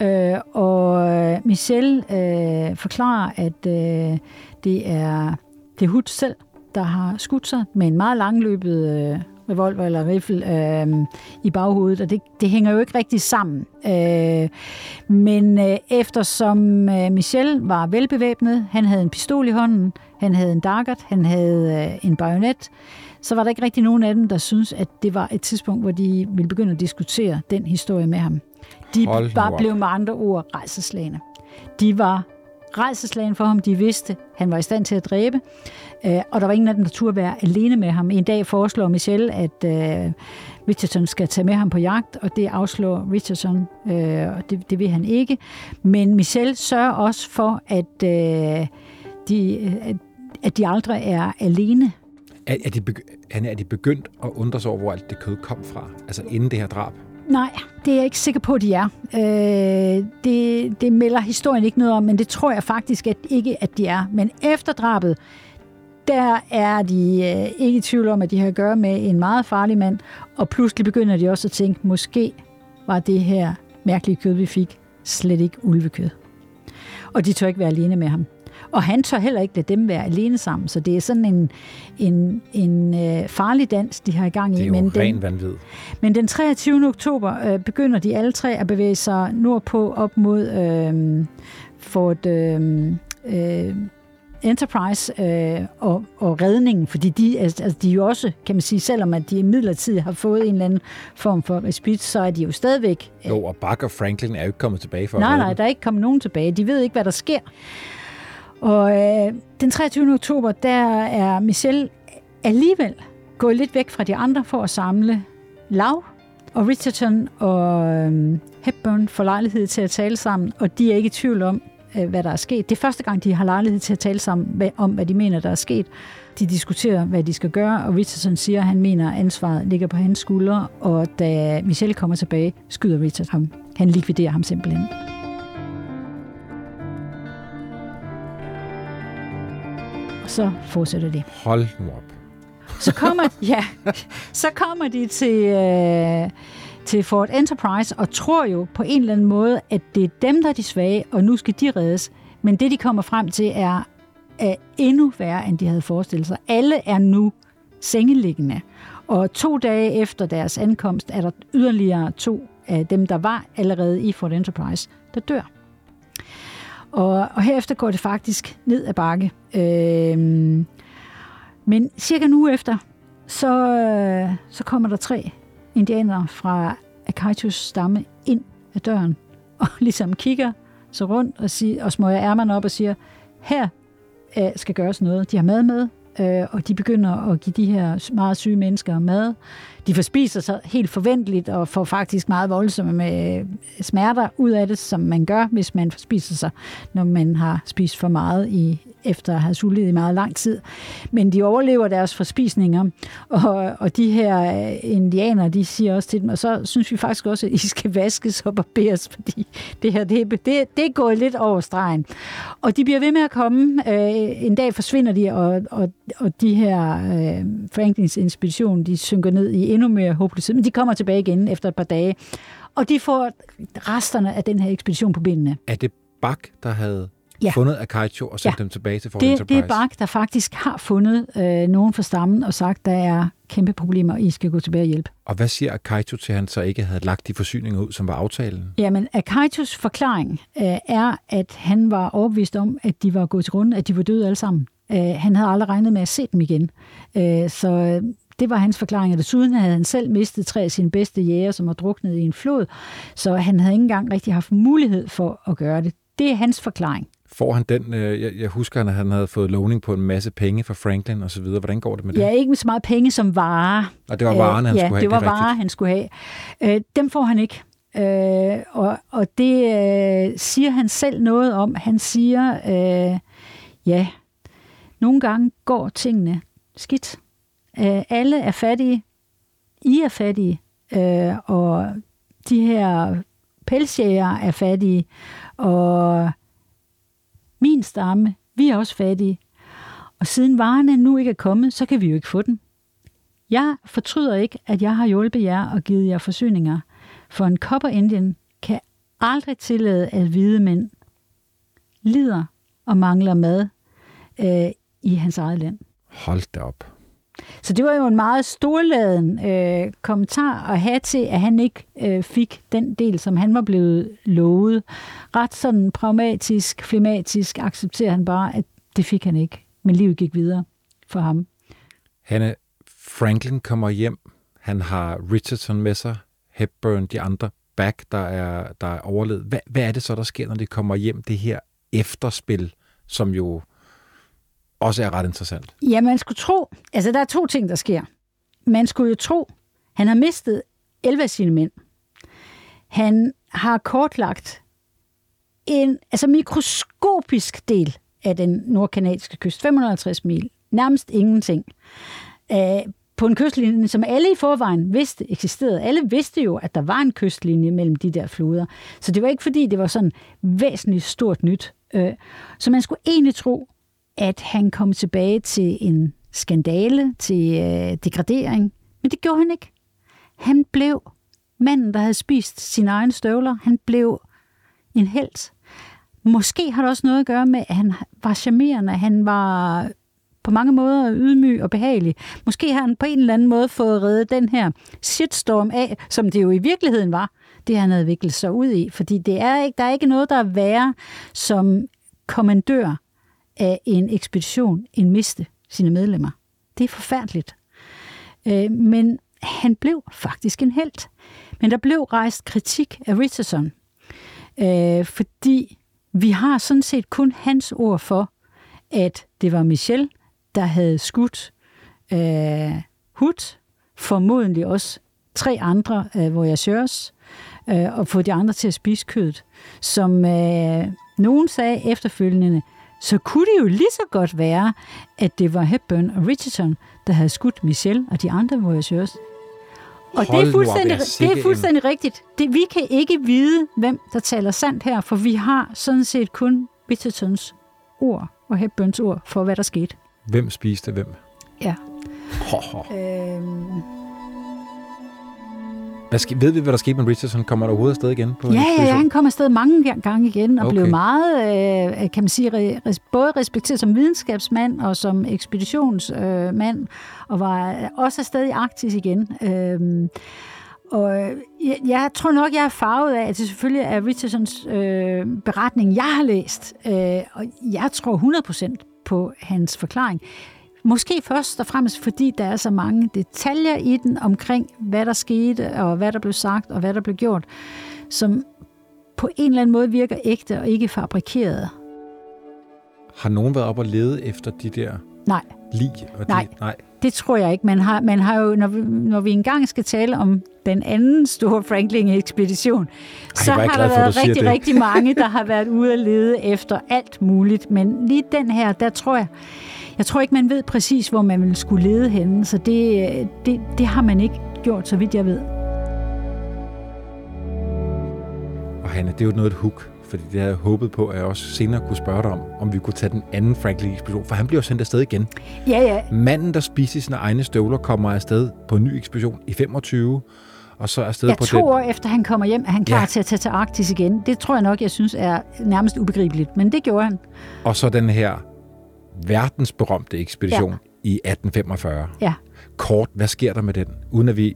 Øh, og øh, Michelle øh, forklarer, at øh, det er det er Hood selv, der har skudt sig med en meget langløbet øh, revolver eller riffel øh, i baghovedet, og det, det hænger jo ikke rigtig sammen. Øh, men øh, eftersom øh, Michel var velbevæbnet, han havde en pistol i hånden, han havde en daggert, han havde øh, en bajonet, så var der ikke rigtig nogen af dem, der synes, at det var et tidspunkt, hvor de ville begynde at diskutere den historie med ham. De Hold op. blev med andre ord rejseslagende. De var rejseslagen for ham, de vidste, han var i stand til at dræbe, øh, og der var ingen af dem, der turde være alene med ham. En dag foreslår Michelle, at øh, Richardson skal tage med ham på jagt, og det afslår Richardson, øh, og det, det vil han ikke. Men Michelle sørger også for, at, øh, de, at, at de aldrig er alene. Er, er, de begy- han er de begyndt at undre sig over, hvor alt det kød kom fra? Altså inden det her drab? Nej, det er jeg ikke sikker på, at de er. Øh, det, det melder historien ikke noget om, men det tror jeg faktisk at ikke, at de er. Men efter drabet, der er de øh, ikke i tvivl om, at de har at gøre med en meget farlig mand, og pludselig begynder de også at tænke, måske var det her mærkelige kød, vi fik, slet ikke ulvekød. Og de tør ikke være alene med ham. Og han tør heller ikke lade dem være alene sammen, så det er sådan en, en, en øh, farlig dans, de har i gang i. Det er jo men den, ren vanvid. men den 23. oktober øh, begynder de alle tre at bevæge sig nordpå op mod øh, Fort øh, øh, Enterprise øh, og, og redningen, fordi de, altså, altså, de er jo også, kan man sige, selvom at de midlertidigt har fået en eller anden form for respit, så er de jo stadigvæk... Jo, og Buck og Franklin er jo ikke kommet tilbage for nej, nej, der er ikke kommet nogen tilbage. De ved ikke, hvad der sker. Og øh, den 23. oktober, der er Michelle alligevel gået lidt væk fra de andre for at samle lav, og Richardson og øh, Hepburn får lejlighed til at tale sammen, og de er ikke i tvivl om, øh, hvad der er sket. Det er første gang, de har lejlighed til at tale sammen om, hvad de mener, der er sket. De diskuterer, hvad de skal gøre, og Richardson siger, at han mener, at ansvaret ligger på hans skuldre, og da Michelle kommer tilbage, skyder Richard ham. Han likviderer ham simpelthen. Og så fortsætter det. Hold nu op. Så kommer, ja, så kommer de til, øh, til Fort Enterprise og tror jo på en eller anden måde, at det er dem, der er de svage, og nu skal de reddes. Men det, de kommer frem til, er, er endnu værre, end de havde forestillet sig. Alle er nu sengeliggende. Og to dage efter deres ankomst er der yderligere to af dem, der var allerede i Fort Enterprise, der dør. Og, og herefter går det faktisk ned ad bakke. Øhm, men cirka en uge efter, så, så kommer der tre indianere fra Akaitus stamme ind ad døren, og ligesom kigger så rundt og, siger, og smøger ærmerne op og siger, her øh, skal gøres noget. De har mad med, øh, og de begynder at give de her meget syge mennesker mad. De forspiser sig helt forventeligt og får faktisk meget voldsomme med øh, smerter ud af det, som man gør, hvis man forspiser sig, når man har spist for meget i efter at have sultet i meget lang tid. Men de overlever deres forspisninger, og, og de her indianer, indianere, de siger også til dem, og så synes vi faktisk også, at I skal vaskes og barberes, fordi det her, det, det, det er gået lidt over stregen. Og de bliver ved med at komme. Øh, en dag forsvinder de, og, og, og de her øh, Franklins inspiration, de synker ned i endnu mere håbløshed, men de kommer tilbage igen efter et par dage, og de får resterne af den her ekspedition på benene. Er det Bak, der havde ja. fundet Akaito og sendt ja. dem tilbage til Fort det, Enterprise? Det er Bak, der faktisk har fundet øh, nogen fra stammen og sagt, der er kæmpe problemer, I skal gå tilbage og hjælpe. Og hvad siger Akaito til, at han så ikke havde lagt de forsyninger ud, som var aftalen? Jamen, Akaitos forklaring øh, er, at han var overbevist om, at de var gået til grund, at de var døde alle sammen. Øh, han havde aldrig regnet med at se dem igen. Øh, så det var hans forklaring. Og desuden havde han selv mistet tre af sine bedste jæger, som var druknet i en flod. Så han havde ikke engang rigtig haft mulighed for at gøre det. Det er hans forklaring. Får han den, øh, jeg, jeg husker, at han havde fået lovning på en masse penge fra Franklin og så videre. Hvordan går det med det? Ja, ikke så meget penge som varer. Og det var varerne, han ja, skulle have. det var det varer, han skulle have. Øh, dem får han ikke. Øh, og, og det øh, siger han selv noget om. Han siger, øh, ja, nogle gange går tingene skidt. Øh, alle er fattige. I er fattige. Øh, og de her pelsjæger er fattige. Og min stamme, vi er også fattige. Og siden varerne nu ikke er kommet, så kan vi jo ikke få den. Jeg fortryder ikke, at jeg har hjulpet jer og givet jer forsyninger, for en kopper Indian kan aldrig tillade, at hvide mænd lider og mangler mad øh, i hans eget land. Hold da op. Så det var jo en meget storladen øh, kommentar at have til, at han ikke øh, fik den del, som han var blevet lovet. Ret sådan pragmatisk, flematisk accepterer han bare, at det fik han ikke. Men livet gik videre for ham. Hanne, Franklin kommer hjem. Han har Richardson med sig, Hepburn, de andre back, der er, der er overlevet. Hvad, hvad er det så, der sker, når de kommer hjem? Det her efterspil, som jo også er ret interessant. Ja, man skulle tro, altså der er to ting, der sker. Man skulle jo tro, han har mistet 11 af sine mænd. Han har kortlagt en altså mikroskopisk del af den nordkanadiske kyst, 550 mil, nærmest ingenting. på en kystlinje, som alle i forvejen vidste eksisterede. Alle vidste jo, at der var en kystlinje mellem de der floder. Så det var ikke fordi, det var sådan væsentligt stort nyt. Øh, så man skulle egentlig tro, at han kom tilbage til en skandale, til øh, degradering. Men det gjorde han ikke. Han blev manden, der havde spist sine egne støvler. Han blev en held. Måske har det også noget at gøre med, at han var charmerende. Han var på mange måder ydmyg og behagelig. Måske har han på en eller anden måde fået reddet den her shitstorm af, som det jo i virkeligheden var, det han havde viklet sig ud i. Fordi det er ikke, der er ikke noget, der er værre som kommandør af en ekspedition end miste sine medlemmer. Det er forfærdeligt. Øh, men han blev faktisk en held. Men der blev rejst kritik af Richardson, øh, fordi vi har sådan set kun hans ord for, at det var Michel, der havde skudt øh, formodentlig også tre andre øh, voyageurs, øh, og få de andre til at spise kødet, som øh, Nogen sagde efterfølgende, så kunne det jo lige så godt være, at det var Hepburn og Richardson, der havde skudt Michelle og de andre voyageurs. Og Hold det er op, fuldstændig, er det er fuldstændig rigtigt. Det, vi kan ikke vide, hvem der taler sandt her, for vi har sådan set kun Richardsons ord og Hepburns ord for, hvad der skete. Hvem spiste hvem? Ja. Ho, ho. Øhm, Hvad ske, ved vi, hvad der skete med Richardson? Kommer der overhovedet afsted igen? På Ja, ja, ja, han kom afsted mange gange igen og Okay. blev meget, øh, kan man sige, re, både respekteret som videnskabsmand og som ekspeditionsmand, øh, og var øh, også afsted i Arktis igen. Øhm, og øh, jeg, jeg tror nok, jeg er farvet af, at det selvfølgelig er Richardsons øh, beretning, jeg har læst. Øh, og jeg tror 100% på hans forklaring. Måske først og fremmest, fordi der er så mange detaljer i den omkring, hvad der skete, og hvad der blev sagt, og hvad der blev gjort, som på en eller anden måde virker ægte og ikke fabrikeret. Har nogen været op og lede efter de der Nej, lig? Og Nej. De, nej. det tror jeg ikke. Man har, man har jo, når vi, når vi engang skal tale om den anden store Franklin-ekspedition, så har der for, været rigtig, det. rigtig mange, der har været ude at lede efter alt muligt. Men lige den her, der tror jeg, jeg tror ikke, man ved præcis, hvor man vil skulle lede henne, så det, det, det har man ikke gjort, så vidt jeg ved. Og Hanne, det er jo noget et hook, fordi det havde jeg håbet på, at jeg også senere kunne spørge dig om, om vi kunne tage den anden Franklin-ekspedition, for han bliver jo sendt afsted igen. Ja, ja, Manden, der spiser sine egne støvler, kommer afsted på en ny ekspedition i 25, og så afsted Ja, på to den. år efter han kommer hjem, er han klar ja. til at tage til Arktis igen. Det tror jeg nok, jeg synes er nærmest ubegribeligt, men det gjorde han. Og så den her verdensberømte ekspedition ja. i 1845. Ja. Kort, hvad sker der med den? Uden at vi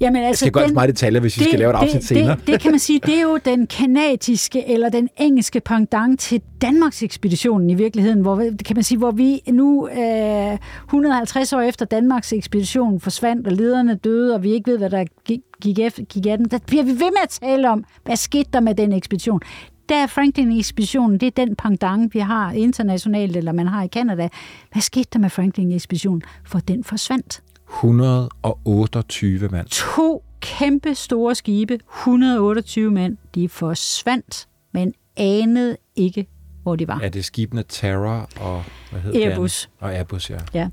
Jamen, jeg altså, skal gå alt for meget detaljer, hvis vi skal lave et afsnit det, senere. Det, det kan man sige, det er jo den kanadiske eller den engelske pendant til Danmarks ekspeditionen i virkeligheden, hvor, kan man sige, hvor vi nu øh, 150 år efter Danmarks ekspedition forsvandt, og lederne døde, og vi ikke ved, hvad der gik, gik, gik af den, der bliver vi ved med at tale om, hvad skete der med den ekspedition. Der er Franklin-ekspeditionen, det er den pendant, vi har internationalt, eller man har i Kanada. Hvad skete der med Franklin-ekspeditionen? For den forsvandt. 128 mand. To kæmpe store skibe, 128 mænd, de forsvandt, men anede ikke, hvor de var. Er det skibene Terra og hvad hedder det Airbus. andet? Og Airbus, ja. Ja.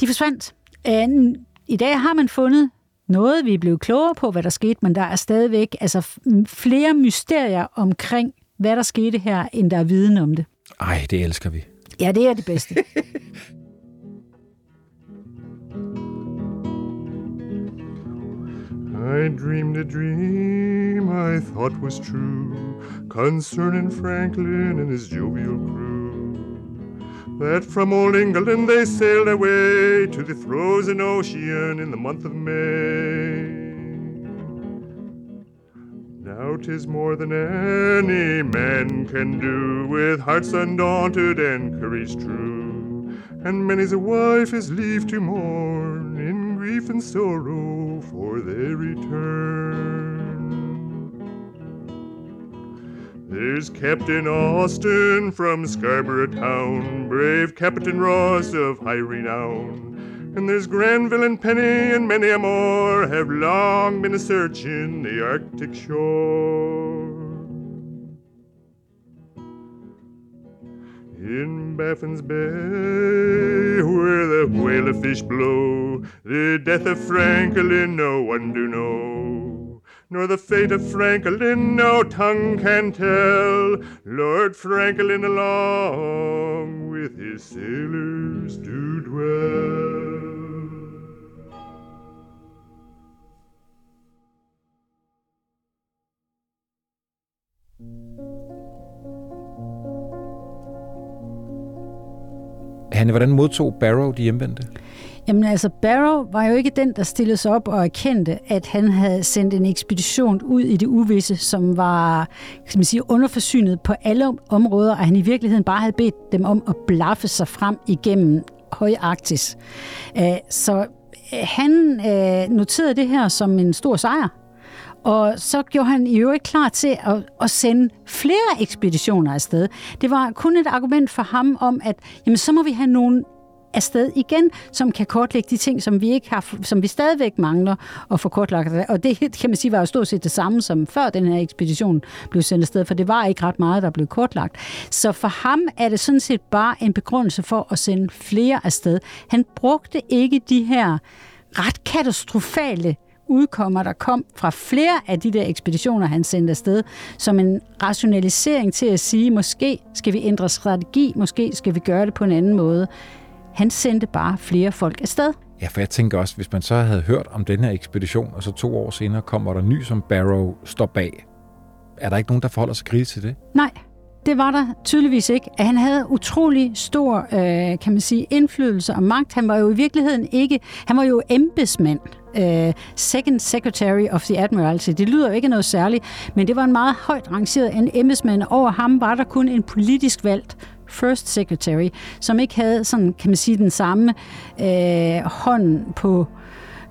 De forsvandt. I dag har man fundet noget, vi er blevet klogere på, hvad der skete, men der er stadigvæk altså, flere mysterier omkring, hvad der skete her, end der er viden om det. Ej, det elsker vi. Ja, det er det bedste. I dreamed a dream I thought was true concerning Franklin and his jovial crew. That from old England they sailed away to the frozen ocean in the month of May. Now 'tis more than any man can do, with hearts undaunted and courage true. And many's a wife is leave to mourn in grief and sorrow for their return. There's Captain Austin from Scarborough Town, brave Captain Ross of high renown. And there's Granville and Penny and many a more have long been a searching the Arctic shore. In Baffin's Bay, where the whale of fish blow, the death of Franklin no one do know. Nor the fate of Franklin no tongue can tell. Lord Franklin along with his sailors do dwell. Hanne, hvordan modtog Barrow de hjemvendte? Jamen altså, Barrow var jo ikke den, der stillede sig op og erkendte, at han havde sendt en ekspedition ud i det uvisse, som var kan man sige, underforsynet på alle områder, og han i virkeligheden bare havde bedt dem om at blaffe sig frem igennem Højarktis. Øh, så øh, han øh, noterede det her som en stor sejr, og så gjorde han i øvrigt klar til at, at sende flere ekspeditioner afsted. Det var kun et argument for ham om, at jamen, så må vi have nogle afsted igen, som kan kortlægge de ting, som vi ikke har, som vi stadigvæk mangler at få kortlagt. Og det kan man sige var jo stort set det samme som før den her ekspedition blev sendt afsted, for det var ikke ret meget, der blev kortlagt. Så for ham er det sådan set bare en begrundelse for at sende flere afsted. Han brugte ikke de her ret katastrofale udkommer, der kom fra flere af de der ekspeditioner, han sendte afsted, som en rationalisering til at sige, måske skal vi ændre strategi, måske skal vi gøre det på en anden måde. Han sendte bare flere folk afsted. Ja, for jeg tænker også, hvis man så havde hørt om den her ekspedition, og så to år senere kommer der ny, som Barrow står bag, er der ikke nogen, der forholder sig kritisk til det? Nej, det var der tydeligvis ikke. At han havde utrolig stor, øh, kan man sige, indflydelse og magt. Han var jo i virkeligheden ikke, han var jo embedsmand. Øh, second Secretary of the Admiralty. Det lyder jo ikke noget særligt, men det var en meget højt rangeret embedsmand. Over ham var der kun en politisk valgt First Secretary, som ikke havde sådan, kan man sige, den samme øh, hånd på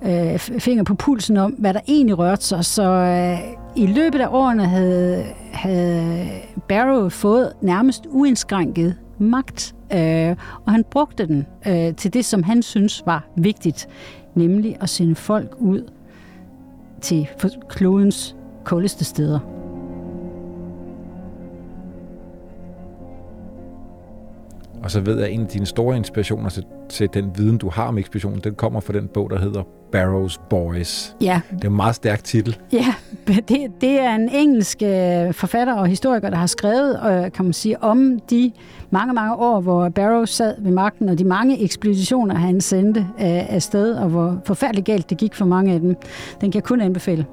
øh, finger på pulsen om, hvad der egentlig rørte sig. Så øh, i løbet af årene havde, havde Barrow fået nærmest uindskrænket magt, øh, og han brugte den øh, til det, som han synes var vigtigt, nemlig at sende folk ud til klodens koldeste steder. Og så ved jeg, at en af dine store inspirationer til, til den viden, du har om ekspeditionen, den kommer fra den bog, der hedder Barrows Boys. Ja. Det er en meget stærk titel. Ja, det, det er en engelsk øh, forfatter og historiker, der har skrevet, øh, kan man sige, om de mange, mange år, hvor Barrow sad ved magten, og de mange ekspeditioner, han sendte øh, afsted, og hvor forfærdeligt galt det gik for mange af dem. Den kan jeg kun anbefale.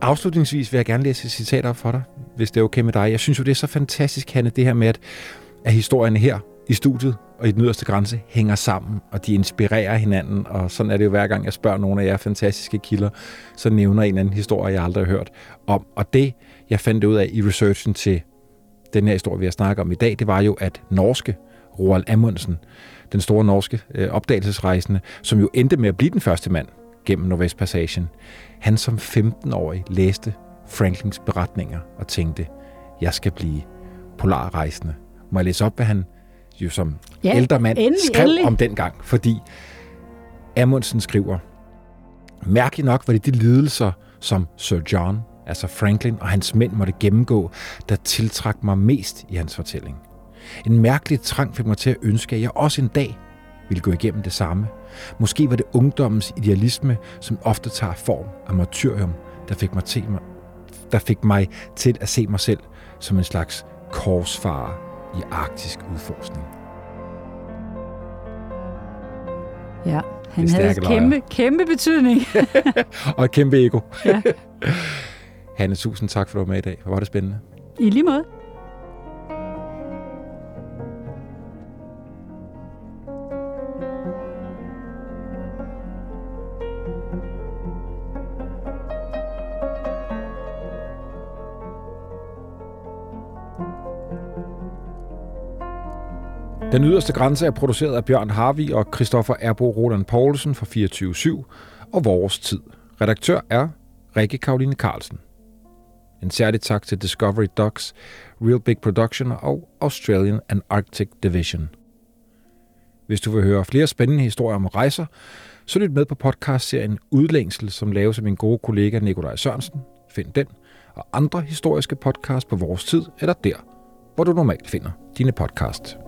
Afslutningsvis vil jeg gerne læse et citat op for dig, hvis det er okay med dig. Jeg synes jo, det er så fantastisk, Hanne, det her med, at at historierne her i studiet og i den yderste grænse hænger sammen, og de inspirerer hinanden, og sådan er det jo hver gang, jeg spørger nogle af jer fantastiske kilder, så nævner en anden historie, jeg aldrig har hørt om. Og det, jeg fandt ud af i researchen til den her historie, vi har snakket om i dag, det var jo, at norske Roald Amundsen, den store norske øh, opdagelsesrejsende, som jo endte med at blive den første mand gennem Nordvestpassagen, han som 15-årig læste Franklins beretninger og tænkte, jeg skal blive polarrejsende må jeg læse op, hvad han jo som ja, ældre mand endelig, skrev endelig. om dengang? Fordi Amundsen skriver, Mærkeligt nok var det de lidelser, som Sir John, altså Franklin og hans mænd måtte gennemgå, der tiltrak mig mest i hans fortælling. En mærkelig trang fik mig til at ønske, at jeg også en dag ville gå igennem det samme. Måske var det ungdommens idealisme, som ofte tager form af martyrium, der fik mig til, mig, der fik mig til at se mig selv som en slags korsfarer i arktisk udforskning. Ja, han havde kæmpe, kæmpe betydning. og et kæmpe ego. Ja. Hanne, tusind tak for at du var med i dag. Hvor var det spændende. I lige måde. Den yderste grænse er produceret af Bjørn Harvi og Christoffer Erbo Roland Poulsen fra 24 og Vores Tid. Redaktør er Rikke Karoline Carlsen. En særlig tak til Discovery Docs, Real Big Production og Australian and Arctic Division. Hvis du vil høre flere spændende historier om rejser, så lyt med på podcastserien Udlængsel, som laves af min gode kollega Nikolaj Sørensen. Find den og andre historiske podcasts på vores tid eller der, hvor du normalt finder dine podcasts.